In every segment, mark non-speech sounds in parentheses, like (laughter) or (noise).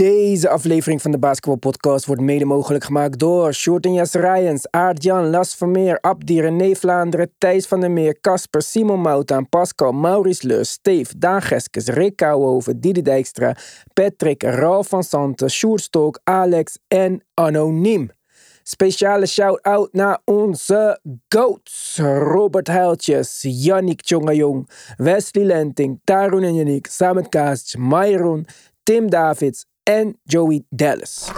Deze aflevering van de Basketball Podcast wordt mede mogelijk gemaakt door Short en Jas Rijens, Aart-Jan, Las Vermeer, Abdi, René Vlaanderen, Thijs van der Meer, Casper, Simon Moutaan, Pascal, Maurice Leurs, Steve, Daan Geskes, Rick Kouwhoven, Didi Dijkstra, Patrick, Ralf van Santen, Sjoerd Alex en Anoniem. Speciale shout-out naar onze GOATs. Robert Heiltjes, Yannick Tjongajong, Wesley Lenting, Tarun en Yannick, Samet Kaas, Myron, Tim Davids en Joey Dallas.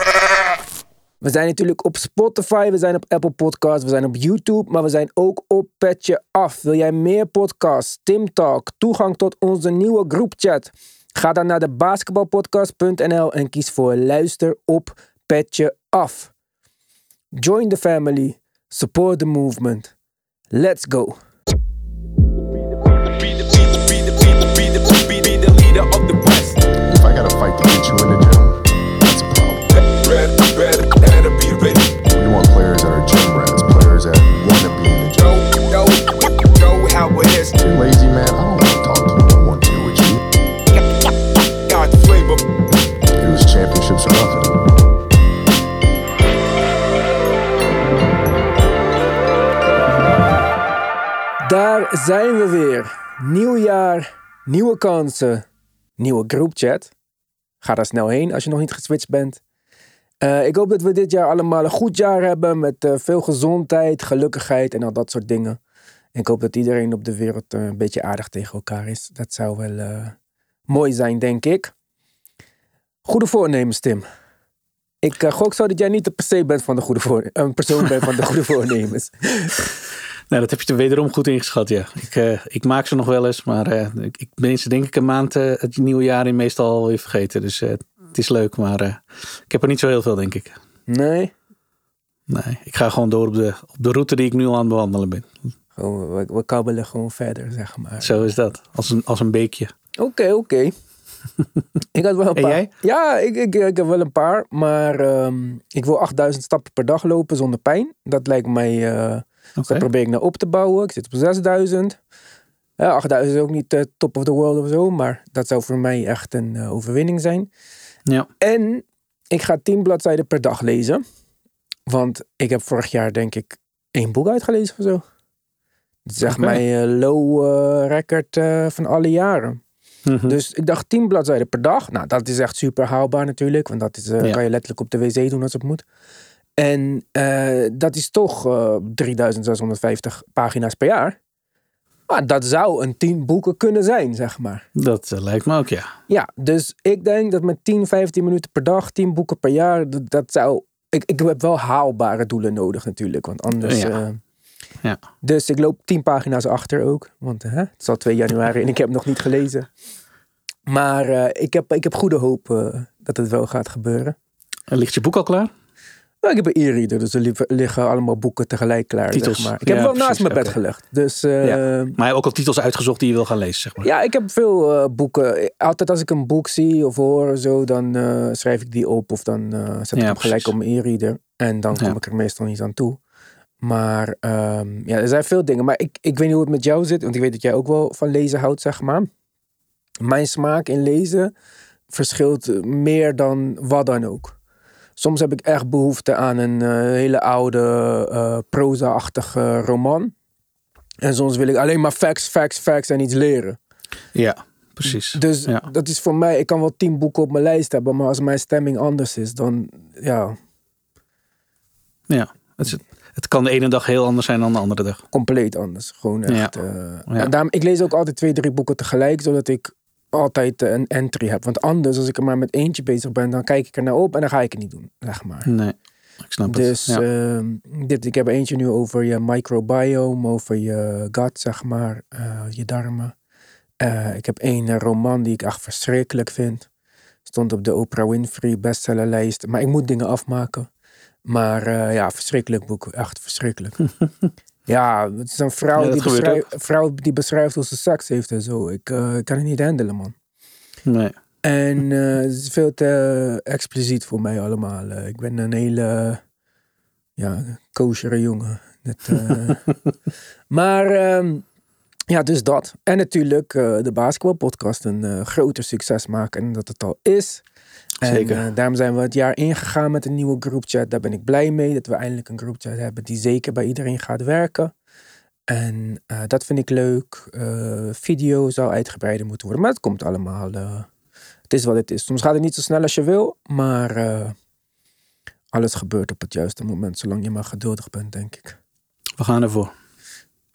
We zijn natuurlijk op Spotify, we zijn op Apple Podcasts, we zijn op YouTube, maar we zijn ook op Petje Af. Wil jij meer podcasts, Tim Talk, toegang tot onze nieuwe groepchat? Ga dan naar de basketbalpodcast.nl en kies voor luister op Petje Af. Join the family, support the movement. Let's go. I gotta fight to get you in the Daar zijn we weer. Nieuw jaar, nieuwe kansen, nieuwe groupchat. Ga daar snel heen als je nog niet geswitcht bent. Eh, ik hoop dat we dit jaar allemaal een goed jaar hebben met eh, veel gezondheid, gelukkigheid en al dat soort dingen. En ik hoop dat iedereen op de wereld eh, een beetje aardig tegen elkaar is. Dat zou wel mooi zijn, denk ik. Goede voornemens, Tim. Ik gok zo dat jij niet de per se bent van de goede voor, een persoon bent van de goede (laughs) voornemens. Nou, dat heb je er wederom goed ingeschat, ja. Ik, eh, ik maak ze nog wel eens, maar eh, ik, ik ben ze denk ik een maand eh, het nieuwe jaar in meestal alweer vergeten. Dus het is leuk, maar ik heb er niet zo heel veel, denk ik. Nee. Nee, ik ga gewoon door op de, op de route die ik nu al aan het bewandelen ben. Gewoon, we, we kabbelen gewoon verder, zeg maar. Zo is dat, als een, als een beekje. Oké, oké. (laughs) ik had wel een En paar. jij? Ja, ik, ik, ik heb wel een paar. Maar ehm, ik wil 8000 stappen per dag lopen zonder pijn. Dat lijkt mij... daar probeer ik naar op te bouwen. Ik zit op 6000. Ja, 8000 is ook niet eh, top of the world of zo. Maar dat zou voor mij echt een eh, overwinning zijn. Ja, En ik ga 10 bladzijden per dag lezen. Want ik heb vorig jaar denk ik één boek uitgelezen of zo. Het is echt mijn eh, low record van alle jaren. Mhm. Dus ik dacht 10 bladzijden per dag. Nou, dat is echt super haalbaar natuurlijk. Want dat is, Ja. kan je letterlijk op de wc doen als het moet. En eh, dat is toch eh 3650 pagina's per jaar. Maar dat zou een 10 boeken kunnen zijn, zeg maar. dat eh, lijkt me ook, ja. Ja, dus ik denk dat met 10, 15 minuten per dag, 10 boeken per jaar, dat, dat zou. Ik, ik heb wel haalbare doelen nodig natuurlijk, want anders. Ja. Ja. dus ik loop 10 pagina's achter ook, want hè, het is al 2 januari en ik heb nog niet gelezen. Maar ik, heb, ik heb goede hoop dat het wel gaat gebeuren. En ligt je boek al klaar? Nou, ik heb een e-reader, dus er li- liggen allemaal boeken tegelijk klaar. Titels. Zeg maar. Ik heb Ja, wel naast mijn bed gelegd. Dus eh, Ja. ja. Maar je hebt ook al titels uitgezocht die je wil gaan lezen, zeg maar. ik heb veel eh, boeken. Altijd als ik een boek zie of hoor of zo, dan eh, schrijf ik die op of dan eh, zet ik Ja, hem gelijk op mijn e-reader. En dan kom Ja. ik er meestal niet aan toe. Maar ehm, ja, er zijn veel dingen. Maar ik, ik weet niet hoe het met jou zit, want ik weet dat jij ook wel van lezen houdt, zeg maar. Mijn smaak in lezen verschilt meer dan wat dan ook. Soms heb ik echt behoefte aan een eh, hele oude eh proza-achtige roman. En soms wil ik alleen maar facts, facts, facts en iets leren. Ja, precies. Dus Ja. dat is voor mij, ik kan wel tien boeken op mijn lijst hebben, maar als mijn stemming anders is, dan ja, Ja, het, is- het kan de ene dag heel anders zijn dan de andere dag. compleet anders. Gewoon echt. Ja. eh, Ja. en daarom, ik lees ook altijd twee, drie boeken tegelijk, zodat ik altijd eh, een entry heb. Want anders, als ik er maar met eentje bezig ben, dan kijk ik er naar op en dan ga ik het niet doen, zeg maar. Nee, ik snap Dus het. Ja. ehm, dit, ik heb eentje nu over je microbiome, over je gut, zeg maar, eh, je darmen. Eh, ik heb één roman die ik echt verschrikkelijk vind. Stond op de Oprah Winfrey bestsellerlijst. Maar ik moet dingen afmaken. Maar ja, verschrikkelijk boek. Echt verschrikkelijk. (laughs) ja, het is een vrouw, Ja, die, beschrijft, vrouw die beschrijft hoe ze seks heeft en zo. Ik eh, kan het niet handelen, man. Nee. En eh, het is veel te expliciet voor mij allemaal. Eh, ik ben een hele ja, koosjere jongen. Dat, (laughs) maar ehm, ja, dus dat. En natuurlijk eh, de basketbalpodcast een eh, groter succes maken dan dat het al is. En Zeker. eh, daarom zijn we het jaar ingegaan met een nieuwe groupchat. Daar ben ik blij mee dat we eindelijk een groupchat hebben die zeker bij iedereen gaat werken. En dat vind ik leuk. Video zou uitgebreider moeten worden. Maar het komt allemaal. het is wat het is. Soms gaat het niet zo snel als je wil. Maar alles gebeurt op het juiste moment. Zolang je maar geduldig bent, denk ik. We gaan ervoor.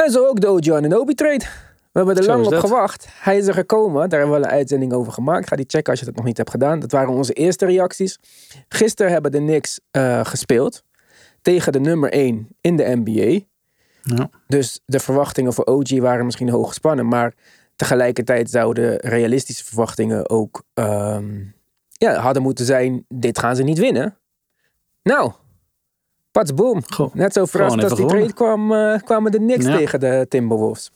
En zo ook de OG Ananobi trade. We hebben er Zo lang op dat. gewacht. Hij is er gekomen. Daar hebben we een uitzending over gemaakt. Ga die checken als je dat nog niet hebt gedaan. Dat waren onze eerste reacties. Gisteren hebben de Knicks eh, gespeeld. Tegen de nummer 1 in de NBA. Ja. Dus de verwachtingen voor OG waren misschien hoog gespannen. Maar tegelijkertijd zouden realistische verwachtingen ook ehm, ja, hadden moeten zijn. Dit gaan ze niet winnen. Nou, pats boom. Goh, Net zo verrast als die trade kwam, eh, kwamen de Knicks Ja. tegen de Timberwolves.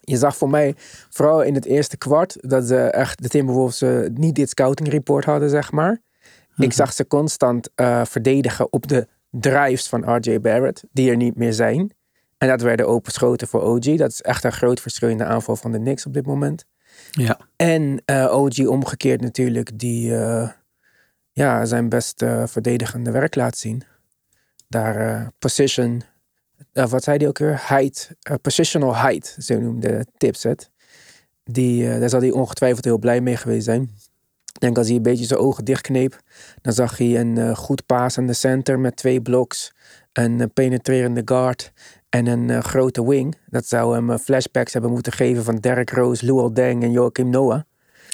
Je zag voor mij, vooral in het eerste kwart, dat ze echt de Timberwolves eh, niet dit scouting report hadden, zeg maar. Ik zag ze constant eh, verdedigen op de drives van RJ Barrett, die er niet meer zijn. En dat werden open schoten voor OG. Dat is echt een groot verschil in de aanval van de Knicks op dit moment. ja. En OG omgekeerd natuurlijk, die ja, zijn best verdedigende werk laat zien. Daar eh, position, eh, wat zei hij ook weer? Height, eh, positional height, zo noemde Tipset. Die, daar zal hij ongetwijfeld heel blij mee geweest zijn. Ik denk als hij een beetje zijn ogen dichtkneep, dan zag hij een goed paas aan de center met twee bloks, een penetrerende guard en een grote wing. Dat zou hem flashbacks hebben moeten geven van Derrick Rose, Luol Deng en Joachim Noah.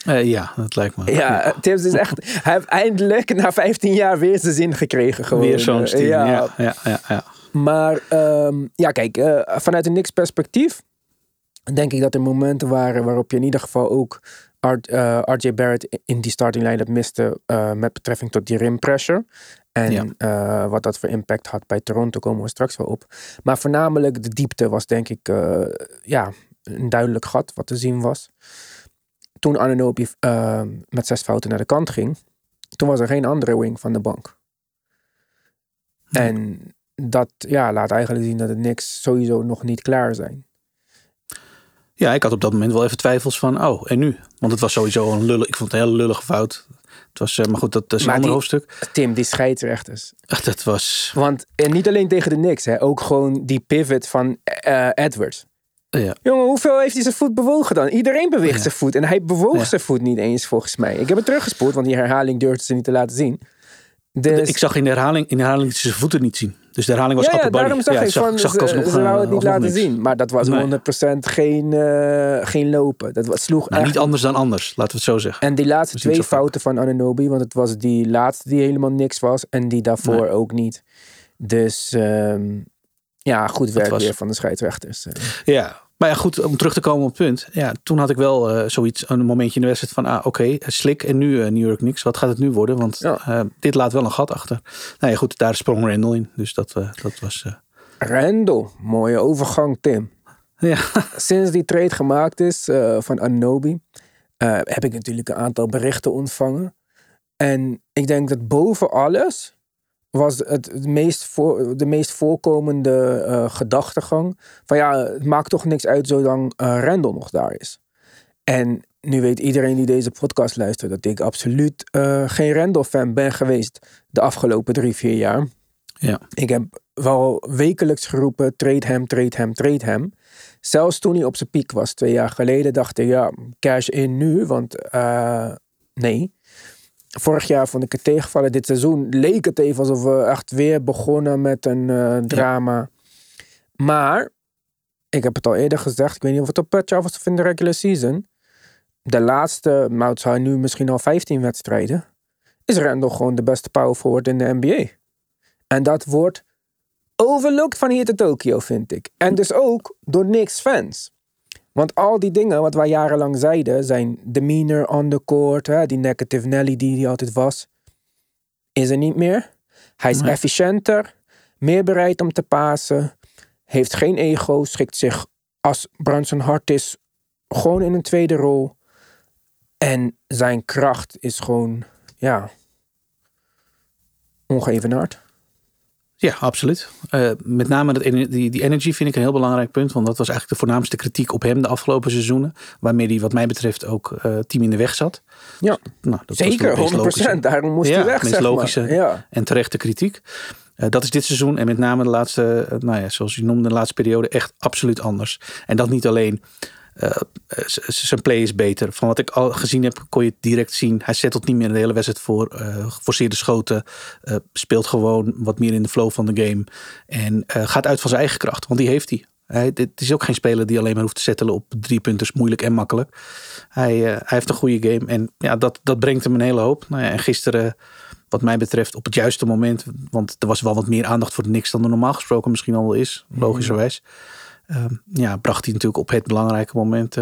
Eh, ja, dat lijkt me. Ja, Tips is echt. Hij heeft eindelijk na 15 jaar weer zijn zin gekregen. Gewoon. Weer zo'n Eh, ja. Ja, ja, ja, ja. Maar ehm, ja, kijk, eh, vanuit een niks perspectief. Denk ik dat er momenten waren waarop je in ieder geval ook RJ Barrett in die starting line-up miste. met betrekking tot die rim pressure. En Ja. wat dat voor impact had bij Toronto, komen we straks wel op. Maar voornamelijk de diepte was denk ik ja, een duidelijk gat wat te zien was. Toen Ananobi eh, met zes fouten naar de kant ging, toen was er geen andere wing van de bank. En dat ja, laat eigenlijk zien dat het niks sowieso nog niet klaar zijn. Ja, ik had op dat moment wel even twijfels van, oh, en nu? Want het was sowieso een lullig, ik vond het een hele lullige fout. Het was, eh, maar goed, dat is een ander die- hoofdstuk. Tim, die scheidsrechters. Ach, dat was, Want en niet alleen tegen de Knicks, hè, ook gewoon die pivot van eh, Edwards. Ja. Jongen, hoeveel heeft hij zijn voet bewogen dan? Iedereen beweegt Ja. zijn voet. En hij bewoog Ja. zijn voet niet eens, volgens mij. Ik heb het teruggespoeld, want die herhaling durfde ze niet te laten zien. Dus, Ik zag in de herhaling, in de herhaling zijn voeten niet zien. Dus de herhaling was ja, ja, daarom zag ja, ik van, zag ik ze, alsnog, ze wou eh, het niet alsnog laten niks. zien. Maar dat was Nee. 100% geen, eh, geen lopen. Dat was, sloeg Nou, echt niet anders dan anders, laten we het zo zeggen. En die laatste twee fouten van Ananobi, want het was die laatste die helemaal niks was en die daarvoor Nee. ook niet. Dus ehm, ja, goed werk was- weer van de scheidsrechters. eh. Ja, maar ja, goed, om terug te komen op het punt. Ja, toen had ik wel eh, zoiets, een momentje in de wedstrijd van, ah, oké, slik en nu eh, New York niks. Wat gaat het nu worden? Want Ja. eh, dit laat wel een gat achter. Nou ja, goed, daar sprong Randall in. Dus dat, eh, dat was, eh, Randall, mooie overgang Tim. ja, (laughs) Sinds die trade gemaakt is eh, van Ananobi, eh, heb ik natuurlijk een aantal berichten ontvangen. En ik denk dat boven alles was het, het meest voor, de meest voorkomende eh, gedachtegang van ja, het maakt toch niks uit zolang Randall nog daar is. En nu weet iedereen die deze podcast luistert dat ik absoluut eh, geen Randall-fan ben geweest de afgelopen drie, vier jaar. ja. Ik heb wel wekelijks geroepen: trade hem, trade hem, trade hem. Zelfs toen hij op zijn piek was, twee jaar geleden, dacht ik: ja, cash in nu. Want nee. Vorig jaar vond ik het tegenvallen. Dit seizoen leek het even alsof we echt weer begonnen met een eh, drama. Maar, ik heb het al eerder gezegd, ik weet niet of het op Patch af was of in de regular season. De laatste, nou het zijn nu misschien al 15 wedstrijden, is Randall gewoon de beste power forward in de NBA. En dat wordt overlooked van hier te Tokio, vind ik. En dus ook door niks fans. Want al die dingen wat wij jarenlang zeiden, zijn demeanor on the court, hè, die negative Nelly die hij altijd was, is er niet meer. Hij is Nee. efficiënter, meer bereid om te pasen, heeft geen ego, schikt zich als Brunson hard is gewoon in een tweede rol. En zijn kracht is gewoon, ja, ongeëvenaard. Ja, absoluut. Eh, met name dat, die, die energy vind ik een heel belangrijk punt. Want dat was eigenlijk de voornaamste kritiek op hem de afgelopen seizoenen. Waarmee hij wat mij betreft ook eh, team in de weg zat. Ja, Nou, dat zeker, de meest 100%. logische- Daarom moest Ja, hij weg, meest logische. Ja. En terechte kritiek. Eh, dat is dit seizoen en met name de laatste, nou ja, zoals je noemde, de laatste periode echt absoluut anders. En dat niet alleen. Eh, z- zijn play is beter. Van wat ik al gezien heb, kon je het direct zien. Hij settelt niet meer de hele wedstrijd voor. eh geforceerde schoten. eh, speelt gewoon wat meer in de flow van de game. En eh, gaat uit van zijn eigen kracht. Want die heeft hij. Hij, het is ook geen speler die alleen maar hoeft te settelen op drie punters. Moeilijk en makkelijk. Hij, eh, hij heeft een goede game. En ja, dat, dat brengt hem een hele hoop. Nou ja, en gisteren wat mij betreft op het juiste moment. Want er was wel wat meer aandacht voor de niks dan er normaal gesproken misschien al wel is. Logischerwijs. Ehm, ja, bracht hij natuurlijk op het belangrijke moment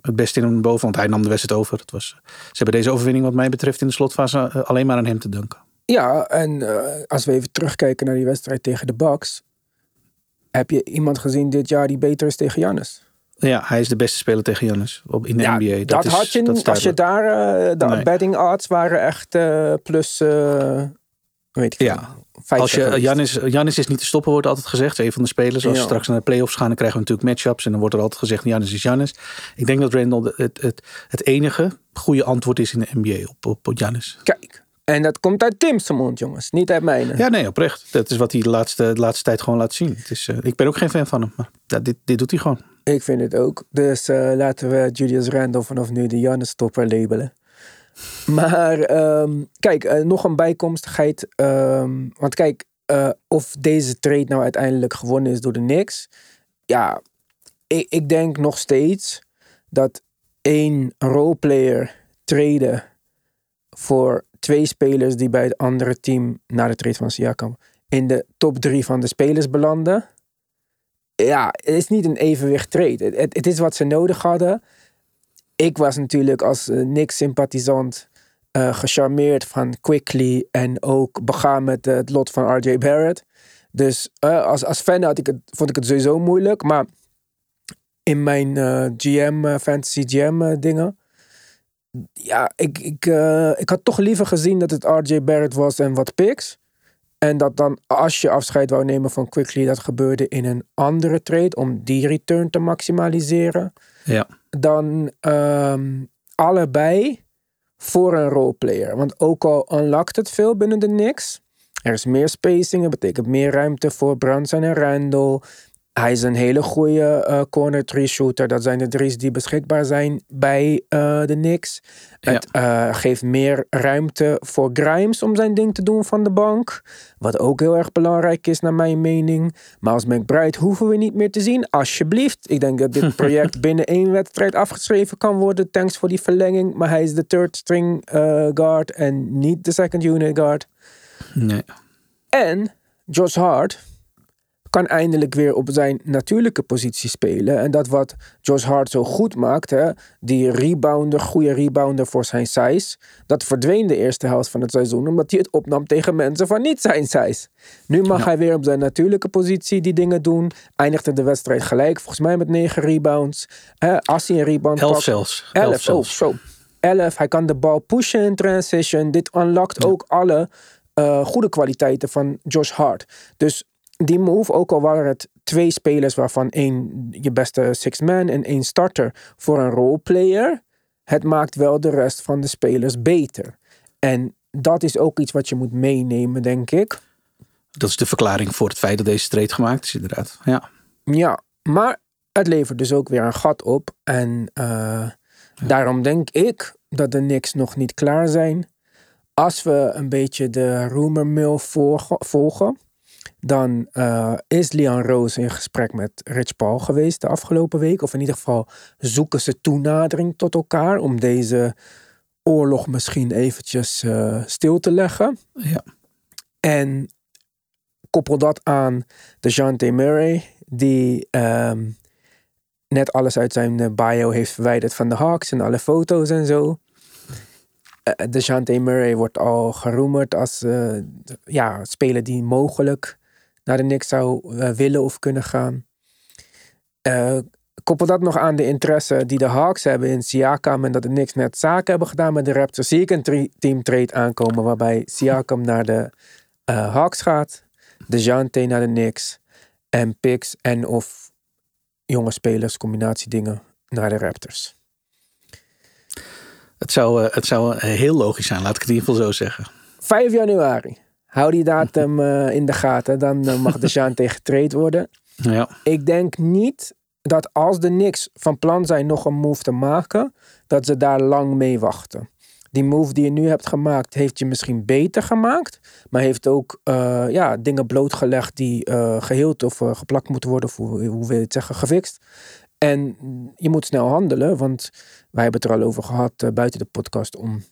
het beste in hem boven. Want hij nam de wedstrijd over. Het was, ze hebben deze overwinning wat mij betreft in de slotfase eh, alleen maar aan hem te danken. Ja, en eh, als we even terugkijken naar die wedstrijd tegen de Bucks. Heb je iemand gezien dit jaar die beter is tegen Giannis? Ja, hij is de beste speler tegen Giannis op, in de Ja, NBA. dat, is, had je, dat als je daar, eh, de Nee. betting odds waren echt plus, weet ik Ja, veel, 50 Als je. Janis, Janis is niet te stoppen, wordt altijd gezegd. Een van de spelers. Als we straks naar de playoffs gaan, dan krijgen we natuurlijk matchups. En dan wordt er altijd gezegd, Janis is Janis. Ik denk dat Randall het, het, het enige goede antwoord is in de NBA op, op, op Giannis. Kijk, en dat komt uit Tim's mond, jongens, niet uit mijne. Ja, nee, oprecht. Dat is wat hij de laatste, de laatste tijd gewoon laat zien. Het is, eh, ik ben ook geen fan van hem. Maar ja, dit, dit doet hij gewoon. Ik vind het ook. Dus eh, laten we Julius Randle vanaf nu de Jannes stopper labelen. Maar ehm, kijk, eh, nog een bijkomstigheid. ehm, want kijk, eh, of deze trade nou uiteindelijk gewonnen is door de Knicks. Ja, ik, ik denk nog steeds dat één roleplayer traden voor twee spelers die bij het andere team na de trade van Siakam in de top drie van de spelers belanden ja, het is niet een evenwicht trade. Het, het is wat ze nodig hadden. Ik was natuurlijk als uh, Knicks-sympathisant eh, gecharmeerd van Quickly en ook begaan met eh, het lot van RJ Barrett. Dus eh, als, als fan had ik het, vond ik het sowieso moeilijk. Maar in mijn eh, GM, eh, Fantasy GM eh, dingen. Ja, ik, ik, eh, ik had toch liever gezien dat het RJ Barrett was en wat picks. En dat dan als je afscheid wou nemen van Quickly, dat gebeurde in een andere trade om die return te maximaliseren. Ja. Dan ehm, allebei voor een roleplayer. Want ook al unlockt het veel binnen de Knicks. Er is meer spacing, dat betekent meer ruimte voor Brunson en Randall. Hij is een hele goede uh, corner three shooter. Dat zijn de drie's die beschikbaar zijn bij uh, de Knicks. Ja. Het uh, geeft meer ruimte voor Grimes om zijn ding te doen van de bank. Wat ook heel erg belangrijk is naar mijn mening. Maar als McBride hoeven we niet meer te zien. Alsjeblieft. Ik denk dat dit project (laughs) binnen één wedstrijd afgeschreven kan worden. Thanks voor die verlenging. Maar hij is de third string guard en niet de second unit guard. Nee. En Josh Hart kan eindelijk weer op zijn natuurlijke positie spelen. En dat wat Josh Hart zo goed maakt, hè, die rebounder, goede rebounder voor zijn size, dat verdween de eerste helft van het seizoen, omdat hij het opnam tegen mensen van niet zijn size. Nu mag ja. hij weer op zijn natuurlijke positie die dingen doen. Eindigde de wedstrijd gelijk, volgens mij met negen rebounds. Eh, als hij een rebound Elf pakt, zelfs. Elf, Elf zelfs. Oh, zo. Elf, hij kan de bal pushen in transition. Dit unlockt ja. ook alle uh, goede kwaliteiten van Josh Hart. Dus die move, ook al waren het twee spelers waarvan één je beste six man en één starter voor een roleplayer, het maakt wel de rest van de spelers beter. En dat is ook iets wat je moet meenemen, denk ik. Dat is de verklaring voor het feit dat deze trade gemaakt is, inderdaad. Ja, ja maar het levert dus ook weer een gat op. En uh, ja. daarom denk ik dat de Knicks nog niet klaar zijn. Als we een beetje de rumor mill volgen dan uh, is Leon Rose in gesprek met Rich Paul geweest de afgelopen week. Of in ieder geval zoeken ze toenadering tot elkaar om deze oorlog misschien eventjes uh, stil te leggen. Ja. En koppel dat aan de Jante Murray, die um, net alles uit zijn bio heeft verwijderd van de Hawks en alle foto's en zo. Uh, de Jante Murray wordt al geroemerd als uh, ja, speler die mogelijk naar de Knicks zou uh, willen of kunnen gaan. Uh, koppel dat nog aan de interesse die de Hawks hebben in Siakam en dat de Knicks net zaken hebben gedaan met de Raptors. Zie ik een team trade aankomen waarbij Siakam naar de uh, Hawks gaat. DeJounte naar de Knicks. En picks en of jonge spelers, combinatiedingen naar de Raptors. Het zou, eh, het zou eh, heel logisch zijn, laat ik het in ieder geval zo zeggen. 5 januari. Hou die datum (laughs) eh, in de gaten. Dan eh, mag DeJounte getraind worden. Ja. Ik denk niet dat als de Knicks van plan zijn nog een move te maken, dat ze daar lang mee wachten. Die move die je nu hebt gemaakt, heeft je misschien beter gemaakt, maar heeft ook eh, ja, dingen blootgelegd die eh, geheeld of geplakt moeten worden, of hoe, hoe wil je het zeggen, gefixt. En je moet snel handelen, want wij hebben het er al over gehad eh, buiten de podcast om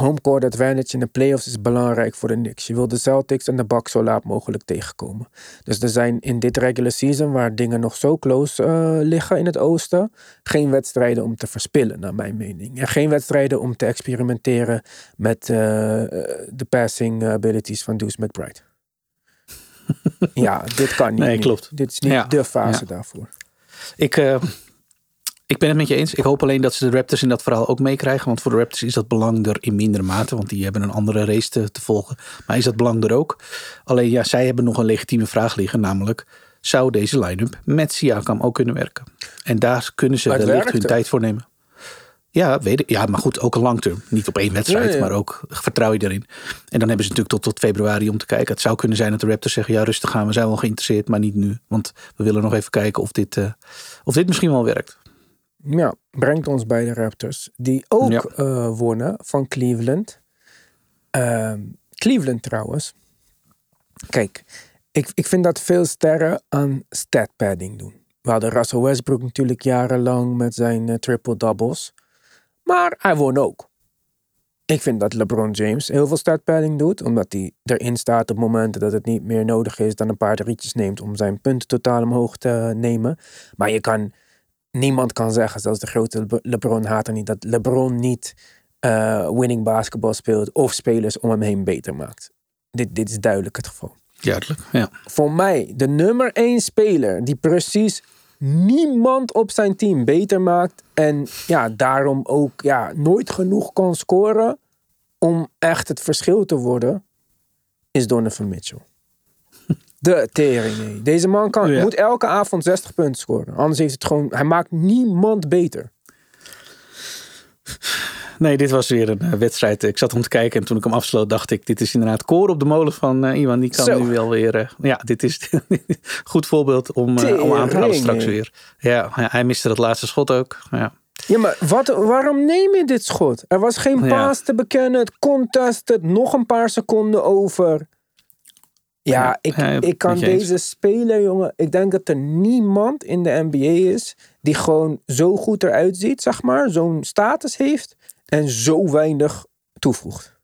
homecourt advantage in de playoffs is belangrijk voor de Knicks. Je wil de Celtics en de Bucks zo laat mogelijk tegenkomen. Dus er zijn in dit regular season, waar dingen nog zo close eh, liggen in het oosten, geen wedstrijden om te verspillen, naar mijn mening. En geen wedstrijden om te experimenteren met eh, de passing abilities van Deuce McBride. (laughs) ja, dit kan niet. Nee, klopt. Dit is niet Ja, de fase ja. daarvoor. Ik, eh, ik ben het met je eens. Ik hoop alleen dat ze de Raptors in dat verhaal ook meekrijgen. Want voor de Raptors is dat belang er in mindere mate. Want die hebben een andere race te, te volgen. Maar is dat belang er ook? Alleen ja, zij hebben nog een legitieme vraag liggen. Namelijk, zou deze line-up met Siakam ook kunnen werken? En daar kunnen ze wellicht hun tijd voor nemen. Ja, weet ik. ja, maar goed, ook een lang term. Niet op één wedstrijd, Ja, ja. maar ook vertrouw je erin. En dan hebben ze natuurlijk tot, tot februari om te kijken. Het zou kunnen zijn dat de Raptors zeggen, ja rustig gaan, we zijn wel geïnteresseerd, maar niet nu. Want we willen nog even kijken of dit, eh, of dit misschien wel werkt. Ja, brengt ons bij de Raptors. Die ook Ja. eh, wonnen van Cleveland. Ehm, Cleveland trouwens. Kijk, ik, ik vind dat veel sterren aan stat padding doen. We hadden Russell Westbrook natuurlijk jarenlang met zijn eh, triple-doubles. Maar hij won ook. Ik vind dat LeBron James heel veel stat padding doet. Omdat hij erin staat op momenten dat het niet meer nodig is. Dan een paar rietjes neemt om zijn punten totaal omhoog te nemen. Maar je kan niemand kan zeggen, zelfs de grote Le- LeBron-hater niet, dat LeBron niet eh, winning basketbal speelt of spelers om hem heen beter maakt. Dit, dit is duidelijk het geval. Duidelijk, ja. Voor mij, de nummer één speler die precies niemand op zijn team beter maakt en ja, daarom ook ja, nooit genoeg kan scoren om echt het verschil te worden, is Donovan Mitchell. De tering. Deze man kan, Ja. moet elke avond 60 punten scoren. Anders heeft het gewoon. Hij maakt niemand beter. Nee, dit was weer een eh, wedstrijd. Ik zat om te kijken en toen ik hem afsloot dacht ik... dit is inderdaad koren op de molen van eh, iemand. Die kan Zo. nu wel weer... eh, ja, dit is een (laughs) goed voorbeeld om, om aan te halen straks weer. Ja, hij miste dat laatste schot ook. Ja. Ja, maar wat, waarom neem je dit schot? Er was geen Ja. paas te bekennen. Het contested. Nog een paar seconden over. Ja, ik, ik kan deze speler, jongen. Ik denk dat er niemand in de NBA is die gewoon zo goed eruit ziet, zeg maar. Zo'n status heeft en zo weinig toevoegt.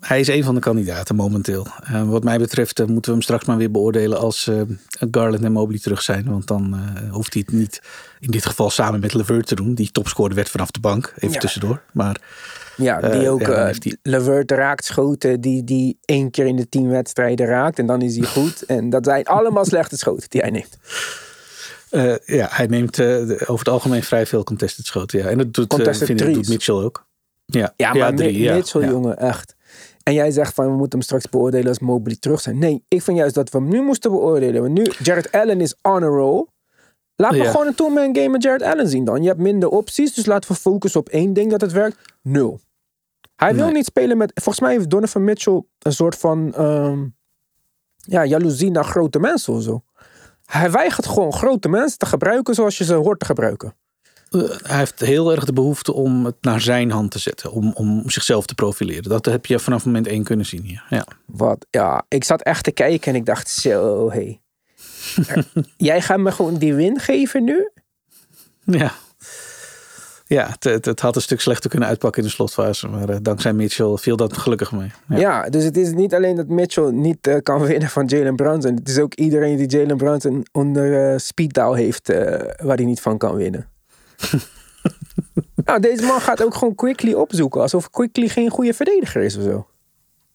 Hij is een van de kandidaten momenteel. Eh, wat mij betreft eh, moeten we hem straks maar weer beoordelen als eh, Garland en Mobley terug zijn. Want dan hoeft hij het niet in dit geval samen met Levert te doen. Die topscorer werd vanaf de bank. Even Ja. tussendoor. Maar Ja, die Eh, ook. ja, eh Levert raakt schoten die, die één keer in de tien wedstrijden raakt. En dan is hij (laughs) goed. en dat zijn allemaal slechte schoten die hij neemt. eh, ja, hij neemt over het algemeen vrij veel contested schoten. Ja. En dat doet, Contested vind ik, dat doet. Mitchell ook. Ja, Ja, maar drie, ja, Mitchell, jongen, echt. En jij zegt van, we moeten hem straks beoordelen als Mobley terug zijn. Nee, ik vind juist dat we hem nu moesten beoordelen. Want nu, Jared Allen is on a roll. Laat me gewoon een two-man game met Jared Allen zien dan. Je hebt minder opties, dus laten we focussen op één ding dat het werkt. Nul. Hij wil Nee. niet spelen met... Volgens mij heeft Donovan Mitchell een soort van... ehm, ja, jaloezie naar grote mensen of zo. Hij weigert gewoon grote mensen te gebruiken zoals je ze hoort te gebruiken. Eh, hij heeft heel erg de behoefte om het naar zijn hand te zetten. Om, om zichzelf te profileren. Dat heb je vanaf moment één kunnen zien hier. Ja. Wat, ja, ik zat echt te kijken en ik dacht, zo, hé. (laughs) Jij gaat me gewoon die win geven nu? Ja. Ja, het, het, het had een stuk slechter kunnen uitpakken in de slotfase. Maar eh, dankzij Mitchell viel dat gelukkig mee. Ja. Ja. dus het is niet alleen dat Mitchell niet eh, kan (laughs) winnen van Jalen Brunson. Het is ook iedereen die Jalen Brunson onder dial heeft waar hij niet van kan winnen. (laughs) nou, deze man gaat ook gewoon Quickly opzoeken. Alsof Quickly geen goede verdediger is of zo.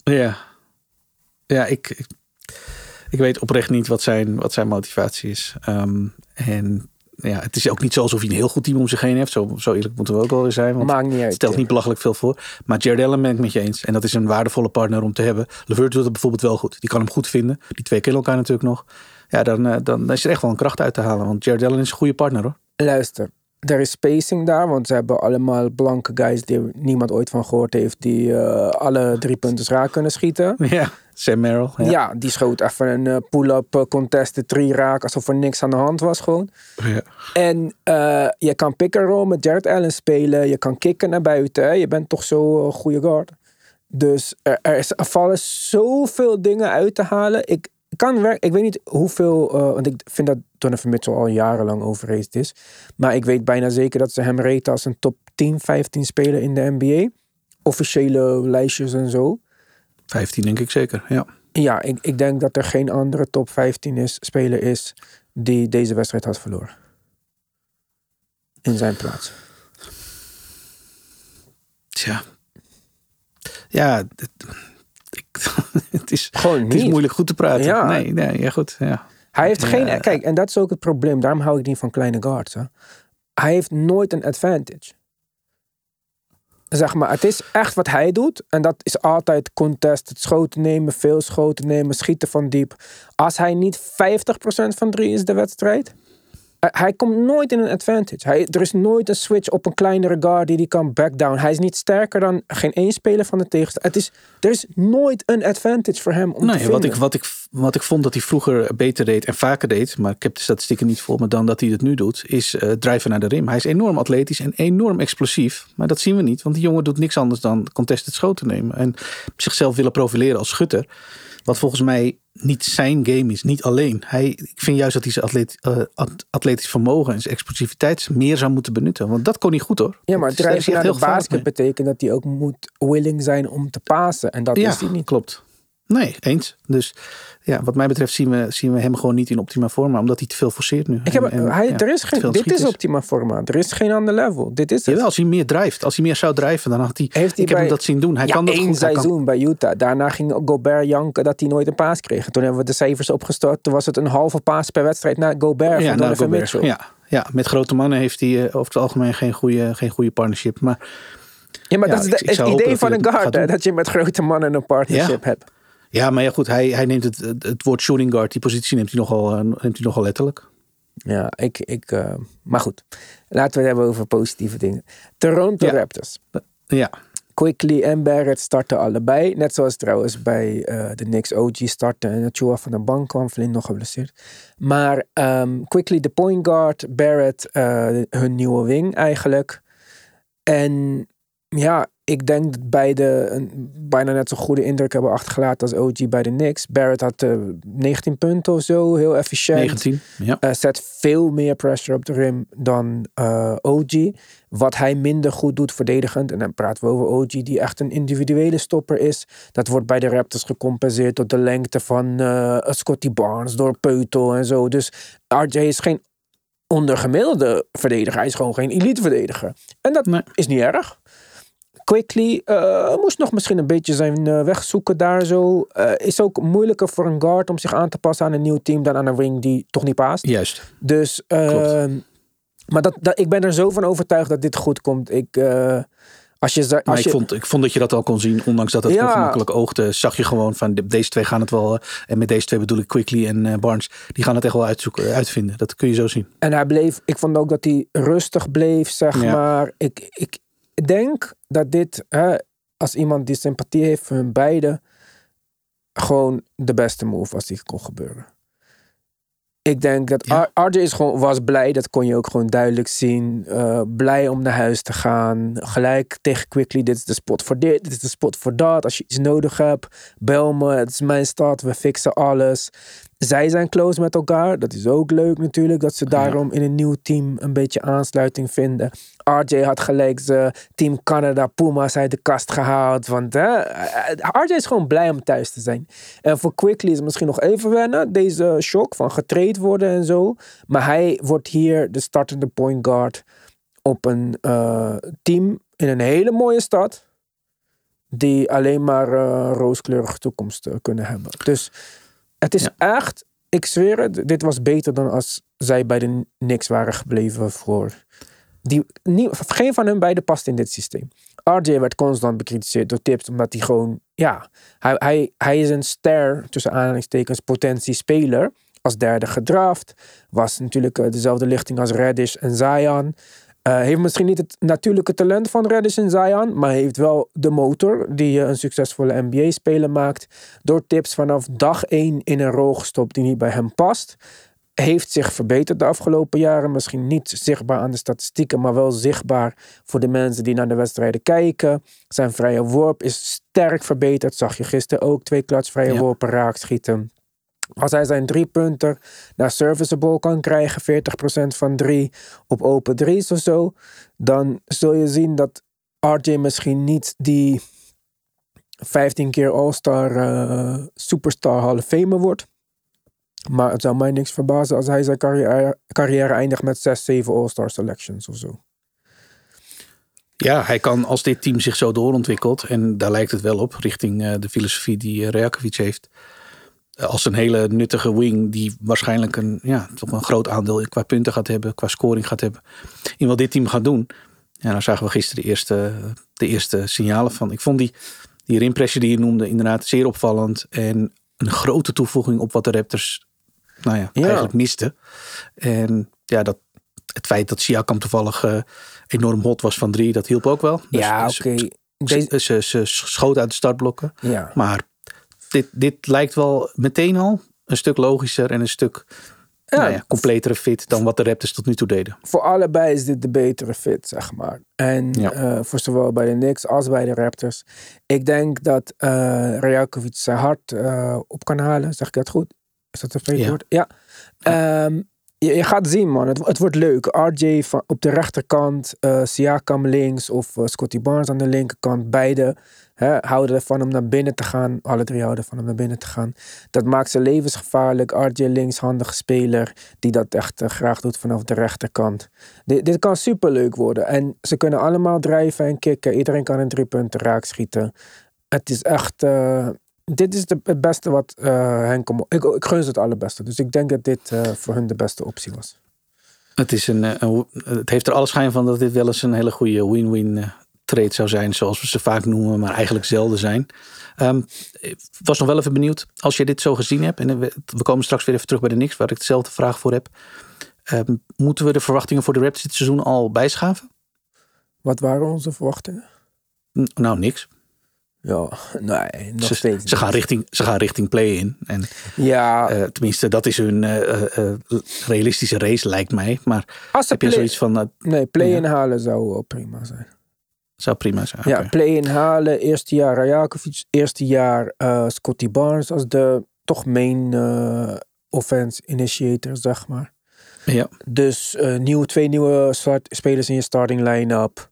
Ja, ja ik, ik, ik weet oprecht niet wat zijn, wat zijn motivatie is. Ehm, en ja, het is ook niet zo alsof hij een heel goed team om zich heen heeft. Zo, zo eerlijk moeten we ook wel weer zijn. Want Maakt niet uit. stelt niet belachelijk veel voor. Maar Jared Allen ben ik met je eens. En dat is een waardevolle partner om te hebben. Levert doet het bijvoorbeeld wel goed. Die kan hem goed vinden. Die twee kennen elkaar natuurlijk nog. Ja, dan, eh, dan is er echt wel een kracht uit te halen. Want Jared Allen is een goede partner hoor. Luister, er is spacing daar, want ze hebben allemaal blanke guys die niemand ooit van gehoord heeft, die eh, alle drie punten raak kunnen schieten. Ja, Sam Merrill. Ja, Ja. die schoot even een eh, pull-up eh, contested three raak, alsof er niks aan de hand was gewoon. Ja. En eh, je kan pick and roll met Jared Allen spelen, je kan kicken naar buiten, hè. je bent toch zo een goede guard. Dus er, er, is, er vallen zoveel dingen uit te halen. Ik kan werk, ik weet niet hoeveel, want ik vind dat Donovan Mitchell al jarenlang overrated is. Maar ik weet bijna zeker dat ze hem raten als een top 10, 15 speler in de NBA. Officiële lijstjes en zo. 15 denk ik zeker. Ja. Ja, ik, ik denk dat er geen andere top 15 is, speler is die deze wedstrijd had verloren. In zijn plaats. Tja. Ja, het, (laughs) is, Gewoon het is moeilijk goed te praten. Ja. Nee, nee, ja goed. Ja. Hij heeft Ja. geen. Kijk, en dat is ook het probleem. Daarom hou ik niet van kleine guards. Hè. Hij heeft nooit een advantage. Zeg maar, het is echt wat hij doet. En dat is altijd contest. Het schoten nemen, veel schoten nemen, schieten van diep. Als hij niet 50% van drie is de wedstrijd. Hij komt nooit in een advantage. Hij, er is nooit een switch op een kleinere guard die die kan backdown. Hij is niet sterker dan geen één speler van de tegenstander. Het is, er is nooit een advantage voor hem om te Nee, vinden. wat ik, wat, ik, wat ik vond dat hij vroeger beter deed en vaker deed, maar ik heb de statistieken niet voor me dan dat hij het nu doet, is eh drijven naar de rim. Hij is enorm atletisch en enorm explosief, maar dat zien we niet, want die jongen doet niks anders dan contested schoten nemen en zichzelf willen profileren als schutter. Wat volgens mij niet zijn game is, niet alleen. Hij, ik vind juist dat hij zijn atleet, eh, at- atletisch vermogen en zijn explosiviteit meer zou moeten benutten. Want dat kon hij goed hoor. Ja, maar hij drijven naar heel de basket betekent dat hij ook moet willing zijn om te pasen. En dat Ja, is hij niet. klopt. Nee, eens. Dus ja, wat mij betreft zien we, zien we hem gewoon niet in optima forma, omdat hij te veel forceert nu. Ik heb, En- en, hij, ja, er is geen, dit is optima forma. Er is geen ander level. Dit is het. Jawel, als hij meer drijft, als hij meer zou drijven, dan had hij. Heeft hij ik heb hem dat zien doen. Hij ja, kan dat één goed. Hij kan- seizoen bij Utah. Daarna ging Gobert janken dat hij nooit een paas kreeg. Toen hebben we de cijfers opgestart. Toen was het een halve paas per wedstrijd naar Gobert ja, van Donovan Gobert. Mitchell. Ja, ja, met grote mannen heeft hij eh, over het algemeen geen goede, geen goede partnership. Maar Ja, maar Ja, dat is de- het idee van een guard. dat je met grote mannen een partnership hebt. Ja, maar ja, goed, hij, hij neemt het, het, het woord shooting guard, die positie neemt hij nogal, eh, neemt hij nogal letterlijk. Ja, ik... ik eh, maar goed. Laten we het hebben over positieve dingen. Toronto Ja. Raptors. Ja, Quickly en Barrett starten allebei. Net zoals trouwens bij eh, de Knicks OG starten en Chua van de bank kwam. Flynn nog geblesseerd. Maar ehm, Quickly de point guard. Barrett hun nieuwe wing eigenlijk. En ja, ik denk dat beide een bijna net zo'n goede indruk hebben achtergelaten als OG bij de Knicks. Barrett had eh, 19 punten of zo. Heel efficiënt. 19. Ja. Eh, zet veel meer pressure op de rim dan eh, OG. Wat hij minder goed doet verdedigend. En dan praten we over OG, die echt een individuele stopper is. Dat wordt bij de Raptors gecompenseerd door de lengte van eh, Scotty Barnes, door Peutel en zo. Dus RJ is geen ondergemiddelde verdediger. Hij is gewoon geen elite verdediger. En dat Nee. is niet erg. Quickly eh, moest nog misschien een beetje zijn eh, weg zoeken daar zo. Eh, is ook moeilijker voor een guard om zich aan te passen aan een nieuw team dan aan een wing die toch niet past. Juist. Dus, ehm, maar dat, dat, ik ben er zo van overtuigd dat dit goed komt. Ik, als je, za- Maar als ik je, vond, ik vond dat je dat al kon zien, ondanks dat het Ja. ongemakkelijk oogde, zag je gewoon van de- deze twee gaan het wel, en met deze twee bedoel ik Quickly en Barnes, die gaan het echt wel uitzoeken, uitvinden. Dat kun je zo zien. En hij bleef, ik vond ook dat hij rustig bleef, zeg Ja. maar. Ik, ik denk dat dit, hè, als iemand die sympathie heeft voor hun beiden, gewoon de beste move was die kon gebeuren. Ik denk dat Ja. RJ is gewoon, was blij, dat kon je ook gewoon duidelijk zien. Eh, blij om naar huis te gaan. Gelijk tegen Quickly, dit is de spot voor dit, dit is de spot voor dat. Als je iets nodig hebt, bel me, het is mijn stad, we fixen alles. Zij zijn close met elkaar, dat is ook leuk natuurlijk, dat ze daarom in een nieuw team een beetje aansluiting vinden. RJ had gelijk zijn Team Canada Puma's uit de kast gehaald, want hè, RJ is gewoon blij om thuis te zijn. En voor Quickly is het misschien nog even wennen, deze shock van getraind worden en zo. Maar hij wordt hier de startende point guard op een eh, team in een hele mooie stad. Die alleen maar eh rooskleurige toekomst eh, kunnen hebben. Dus het is Ja. echt ik zweer het, dit was beter dan als zij bij de Knicks waren gebleven voor... Die, nie- geen van hun beiden past in dit systeem. RJ werd constant bekritiseerd door tips, omdat hij gewoon, ja, hij, hij, hij is een ster, tussen aanhalingstekens, potentie speler. Als derde gedraft. Was natuurlijk eh, dezelfde lichting als Reddish en Zion. Eh, heeft misschien niet het natuurlijke talent van Reddish en Zion, maar heeft wel de motor die eh, een succesvolle NBA-speler maakt. Door tips vanaf dag 1 in een rol gestopt die niet bij hem past. Heeft zich verbeterd de afgelopen jaren. Misschien niet zichtbaar aan de statistieken, maar wel zichtbaar voor de mensen die naar de wedstrijden kijken. Zijn vrije worp is sterk verbeterd. Zag je gisteren ook twee klats vrije Ja. worpen raakschieten. Als hij zijn drie punter naar serviceable kan krijgen, 40% van drie op open drie's of zo, dan zul je zien dat RJ misschien niet die 15 keer All-Star eh, Superstar Hall of Famer wordt. Maar het zou mij niks verbazen als hij zijn carrière, carrière eindigt met 6, 7 All-Star selections of zo. Ja, hij kan als dit team zich zo doorontwikkelt, en daar lijkt het wel op, richting eh, de filosofie die Rajakovic heeft. Eh, Als een hele nuttige wing die waarschijnlijk een, ja, toch een groot aandeel qua punten gaat hebben, qua scoring gaat hebben. In wat dit team gaat doen. Ja, daar zagen we gisteren de eerste, de eerste signalen van. Ik vond die, die rimpressie die je noemde inderdaad zeer opvallend. En een grote toevoeging op wat de Raptors nou ja, Ja. eigenlijk misten. En ja, dat, het feit dat Siakam toevallig eh, enorm hot was van drie, dat hielp ook wel. Dus ja, ze- oké. ze, ze schoot uit de startblokken. Ja. Maar dit, dit lijkt wel meteen al een stuk logischer en een stuk nou ja, completere fit dan wat de Raptors tot nu toe deden. voor allebei is dit de betere fit, zeg maar. En Ja. eh, voor zowel bij de Knicks als bij de Raptors. Ik denk dat eh Rajakovic zijn hart eh, op kan halen. Zeg ik dat goed? Is dat een Ja. woord? Ja. Ehm, je, je gaat zien, man. Het, het wordt leuk. RJ van, op de rechterkant, Siakam links of Scotty Barnes aan de linkerkant. Beide hè, houden ervan om naar binnen te gaan. Alle drie houden van om naar binnen te gaan. Dat maakt ze levensgevaarlijk. RJ linkshandige speler die dat echt eh, graag doet vanaf de rechterkant. Dit, kan superleuk worden. En ze kunnen allemaal drijven en kicken. Iedereen kan een drie punten raak schieten. Het is echt... eh, dit is de, het beste wat eh hen kon... Ik, ik gun ze het allerbeste. Dus ik denk dat dit eh, voor hun de beste optie was. Het, is een, eh, het heeft er alle schijn van dat dit wel eens een hele goede win-win eh, trade zou zijn. Zoals we ze vaak noemen, maar eigenlijk zelden zijn. Ik was nog wel even benieuwd, als je dit zo gezien hebt. En we, we komen straks weer even terug bij de Knicks, waar ik dezelfde vraag voor heb. Ehm, moeten we de verwachtingen voor de Raptors dit seizoen al bijschaven? Wat waren onze verwachtingen? N- nou, niks. Ja, nee, nog Ze, steeds ze, gaan richting, ze gaan richting play-in. En Ja, eh, tenminste, dat is hun eh, eh, realistische race, lijkt mij. Maar als heb je play, zoiets van, nee, play-in halen zou wel prima zijn. Zou prima zijn. Ja, Oké. play-in halen. Eerste jaar Rajakovic. Eerste jaar eh, Scotty Barnes als de toch main eh, offense initiator, zeg maar. ja. Dus nieuw, twee nieuwe spelers in je starting line-up.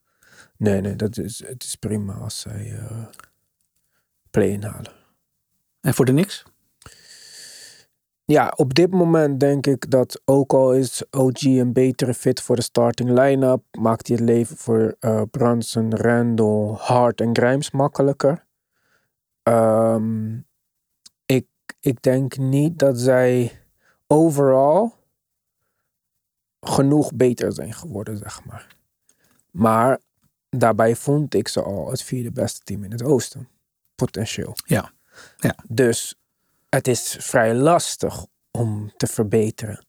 Nee, nee, dat is, het is prima als zij eh, play-in halen. En voor de Knicks? Ja, op dit moment denk ik dat ook al is OG een betere fit voor de starting line-up, maakt hij het leven voor eh Brunson, Randall, Hart en Grimes makkelijker. Ehm, ik, ik denk niet dat zij overal genoeg beter zijn geworden, zeg maar. Maar daarbij vond ik ze al het vierde beste team in het oosten. Potentieel. Ja. Ja. Dus het is vrij lastig om te verbeteren.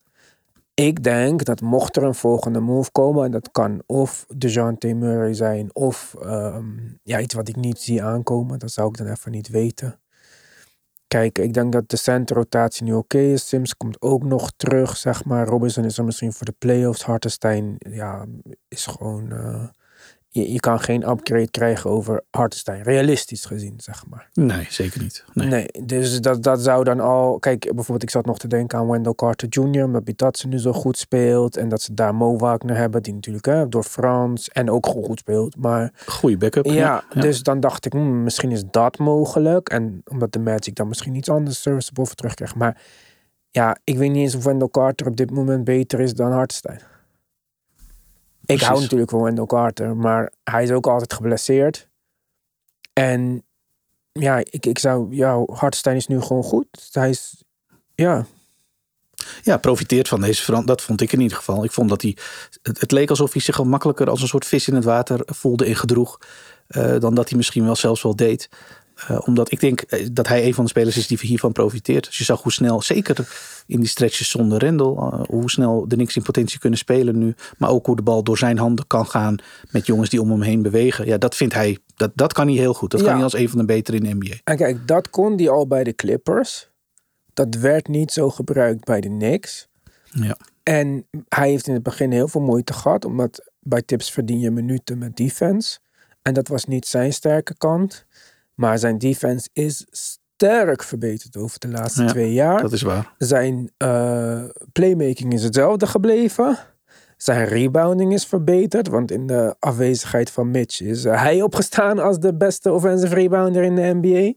Ik denk dat mocht er een volgende move komen, en dat kan of DeJounte Murray zijn, of ehm, ja, iets wat ik niet zie aankomen, dat zou ik dan even niet weten. Kijk, ik denk dat de centerrotatie nu oké is. Sims komt ook nog terug, zeg maar. Robinson is er misschien voor de playoffs. Hartenstein, ja, is gewoon... eh, je, je kan geen upgrade krijgen over Hartenstein, realistisch gezien, zeg maar. Nee, zeker niet. Nee. Nee, dus dat, dat zou dan al... Kijk, bijvoorbeeld ik zat nog te denken aan Wendell Carter Jr. Omdat Bitatse nu zo goed speelt. En dat ze daar Mo Wagner hebben. Die natuurlijk hè, door Frans en ook gewoon goed speelt. Maar Goeie backup. ja, dus dan dacht ik, hmm, misschien is dat mogelijk. En omdat de Magic dan misschien iets anders serviceable voor terugkrijgt. Maar ja, ik weet niet eens of Wendell Carter op dit moment beter is dan Hartenstein. Ik hou natuurlijk van Wendell Carter, maar hij is ook altijd geblesseerd. En ja, ik, ik zou, ja, Hartenstein is nu gewoon goed. Hij is, ja, Ja, profiteert van deze verandering. Dat vond ik in ieder geval. Ik vond dat hij. Het, het leek alsof hij zich al makkelijker als een soort vis in het water voelde en gedroeg. eh, dan dat hij misschien wel zelfs wel deed. Eh, omdat ik denk eh, dat hij een van de spelers is die hiervan profiteert. Dus je zag hoe snel, zeker in die stretches zonder Rendel, eh, hoe snel de Knicks in potentie kunnen spelen nu. Maar ook hoe de bal door zijn handen kan gaan met jongens die om hem heen bewegen. Ja, dat vindt hij, dat, dat kan hij heel goed. Dat Ja. kan hij als een van de betere in de NBA. En kijk, dat kon die al bij de Clippers. Dat werd niet zo gebruikt bij de Knicks. Ja. En hij heeft in het begin heel veel moeite gehad, omdat bij tips verdien je minuten met defense. En dat was niet zijn sterke kant. Maar zijn defense is sterk verbeterd over de laatste Ja, twee jaar. Dat is waar. Zijn eh, playmaking is hetzelfde gebleven. Zijn rebounding is verbeterd. Want in de afwezigheid van Mitch is eh, hij opgestaan als de beste offensive rebounder in de NBA. Ja,